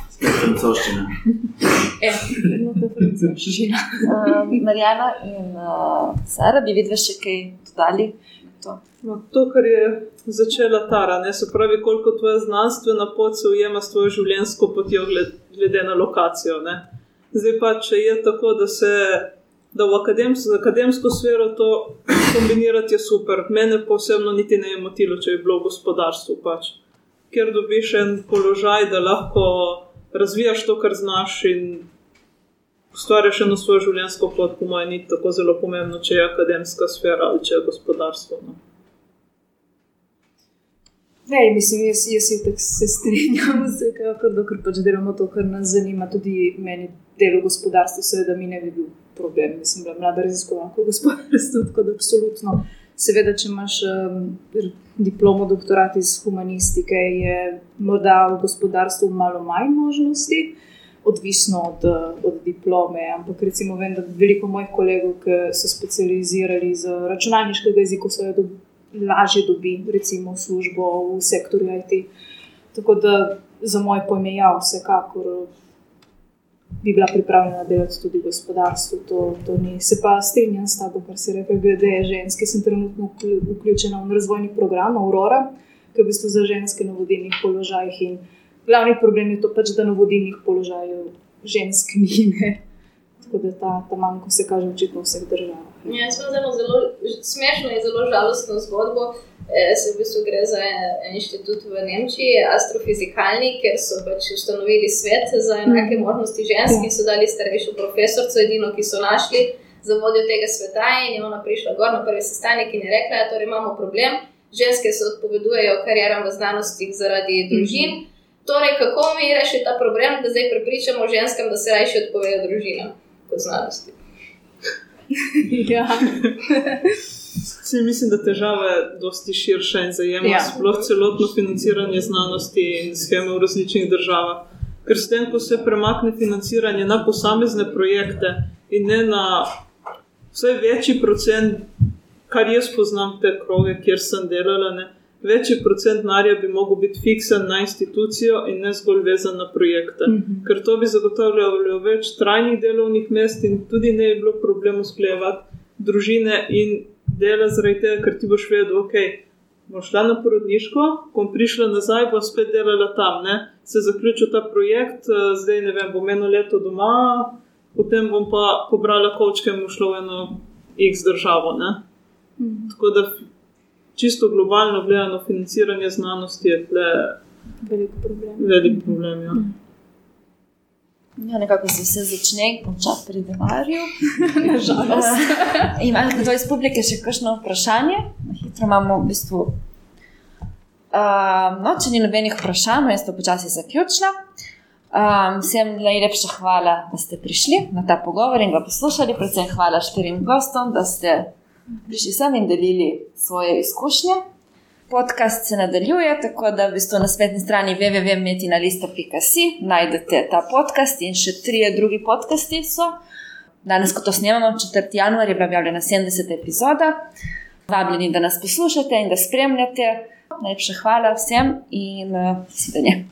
Francoščina. Uh, Marijana in uh, Sara, bi videli še kaj dodali? To. No, to, kar je začela Tara, ne, se pravi, koliko tvoja znanstvena pot se ujema s tvojo življenjsko potjo, gled, glede na lokacijo. Ne. Zdaj pa, če je tako, da se da v akadems, akademsko sfero to kombinirati je super. Mene posebno niti ne je motilo, če je bilo v gospodarstvu. Pač. Ker dobiš en položaj, da lahko razvijaš to, kar znaš in ustvariš eno svojo življenjsko pot, po mojem, ni tako zelo pomembno, če je akademska sfera ali če je gospodarstvo. No. Ne, mislim, jaz, jaz se strinjam, da pač delamo to, kar nas zanima. Tudi meni delo gospodarstva, seveda, mi ne bi bil problem. Jaz sem bila mlada raziskovalka v gospodarstvu, tako da absolutno. Seveda, če imaš um, diplomo, doktorat iz humanistike, je morda v gospodarstvu malo manj možnosti, odvisno od, od diplome. Ampak recimo, vem, da veliko mojih kolegov, ki so specializirali za računalniškega jezika, so jo dobili lažje dobi, recimo, službo v sektorju IT. Tako da za moj pojem je ja, vsekakor bi bila pripravljena delati tudi v gospodarstvu. To, to ni. Se pa strinjam s tabo, kar se reče, glede ženske. Sem trenutno vključena v razvojni program Aurora, ki je v bistvu za ženske na vodilnih položajih. In glavni problem je to pač, da na vodilnih položajih žensk ni. Ne? Tako da ta, ta manjko se kaže očitno v vseh državah. Ja, zelo, zelo smešno in zelo žalostno zgodbo. E, se v bistvu gre za en inštitut v Nemčiji, astrofizikalni, kjer so pač ustanovili svet za enake mhm. možnosti žensk in so dali starejšo profesorico, edino, ki so našli za vodjo tega sveta. In je ona prišla gor na prvi sestanek in je rekla: da ja, torej imamo problem, ženske se odpovedujejo karieram v znanosti zaradi družin. Torej, kako mi rešiti ta problem, da zdaj prepričamo ženskam, da se raje odpovejo družinam kot znanosti? ja. Se, mislim, da težava je precej širša in zajema ja. sploh celotno financiranje znanosti in scheme v različnih državah. Ker s tem, ko se premakne financiranje na posamezne projekte in ne na vse večji procent, kar jaz poznam te kroge, kjer sem delala, ne, večji procent narja bi lahko bil fiksen na institucijo in ne zgolj vezan na projekte. Mm -hmm. Ker to bi zagotavljalo več trajnih delovnih mest in tudi ne bi bilo problem usklejevati družine in dela zaradi tega, ker ti boš vedel, ok. Boš šla na porodniško, ko bom prišla nazaj, bom spet delala tam. Ne? Se zaključil ta projekt, eh, zdaj ne vem, bom eno leto doma, potem bom pa pobrala kočke in šla v eno X državo. Ne? Tako da čisto globalno gledano financiranje znanosti je tle Velik problem. velik problem. Ja. Ja, nekako se vse začne, konča pri denarju. Nažalost. Uh, ima kdo iz publike še kakšno vprašanje? Na hitro imamo v bistvu. Uh, no, če ni nobenih vprašanj, jaz to počasi zaključila. Um, vsem najlepša hvala, da ste prišli na ta pogovor in ga poslušali. Predvsem hvala štirim gostom, da ste prišli sem in delili svoje izkušnje. Podcast se nadaljuje, tako da v bistvu na spletni strani www.metinalista.si najdete ta podcast in še trije drugi podcasti so. Danes, ko to snemamo, 4. januar je bila objavljena 70. epizoda. Vabljeni, da nas poslušate in da spremljate. Najlepša hvala vsem in uh, svidenje.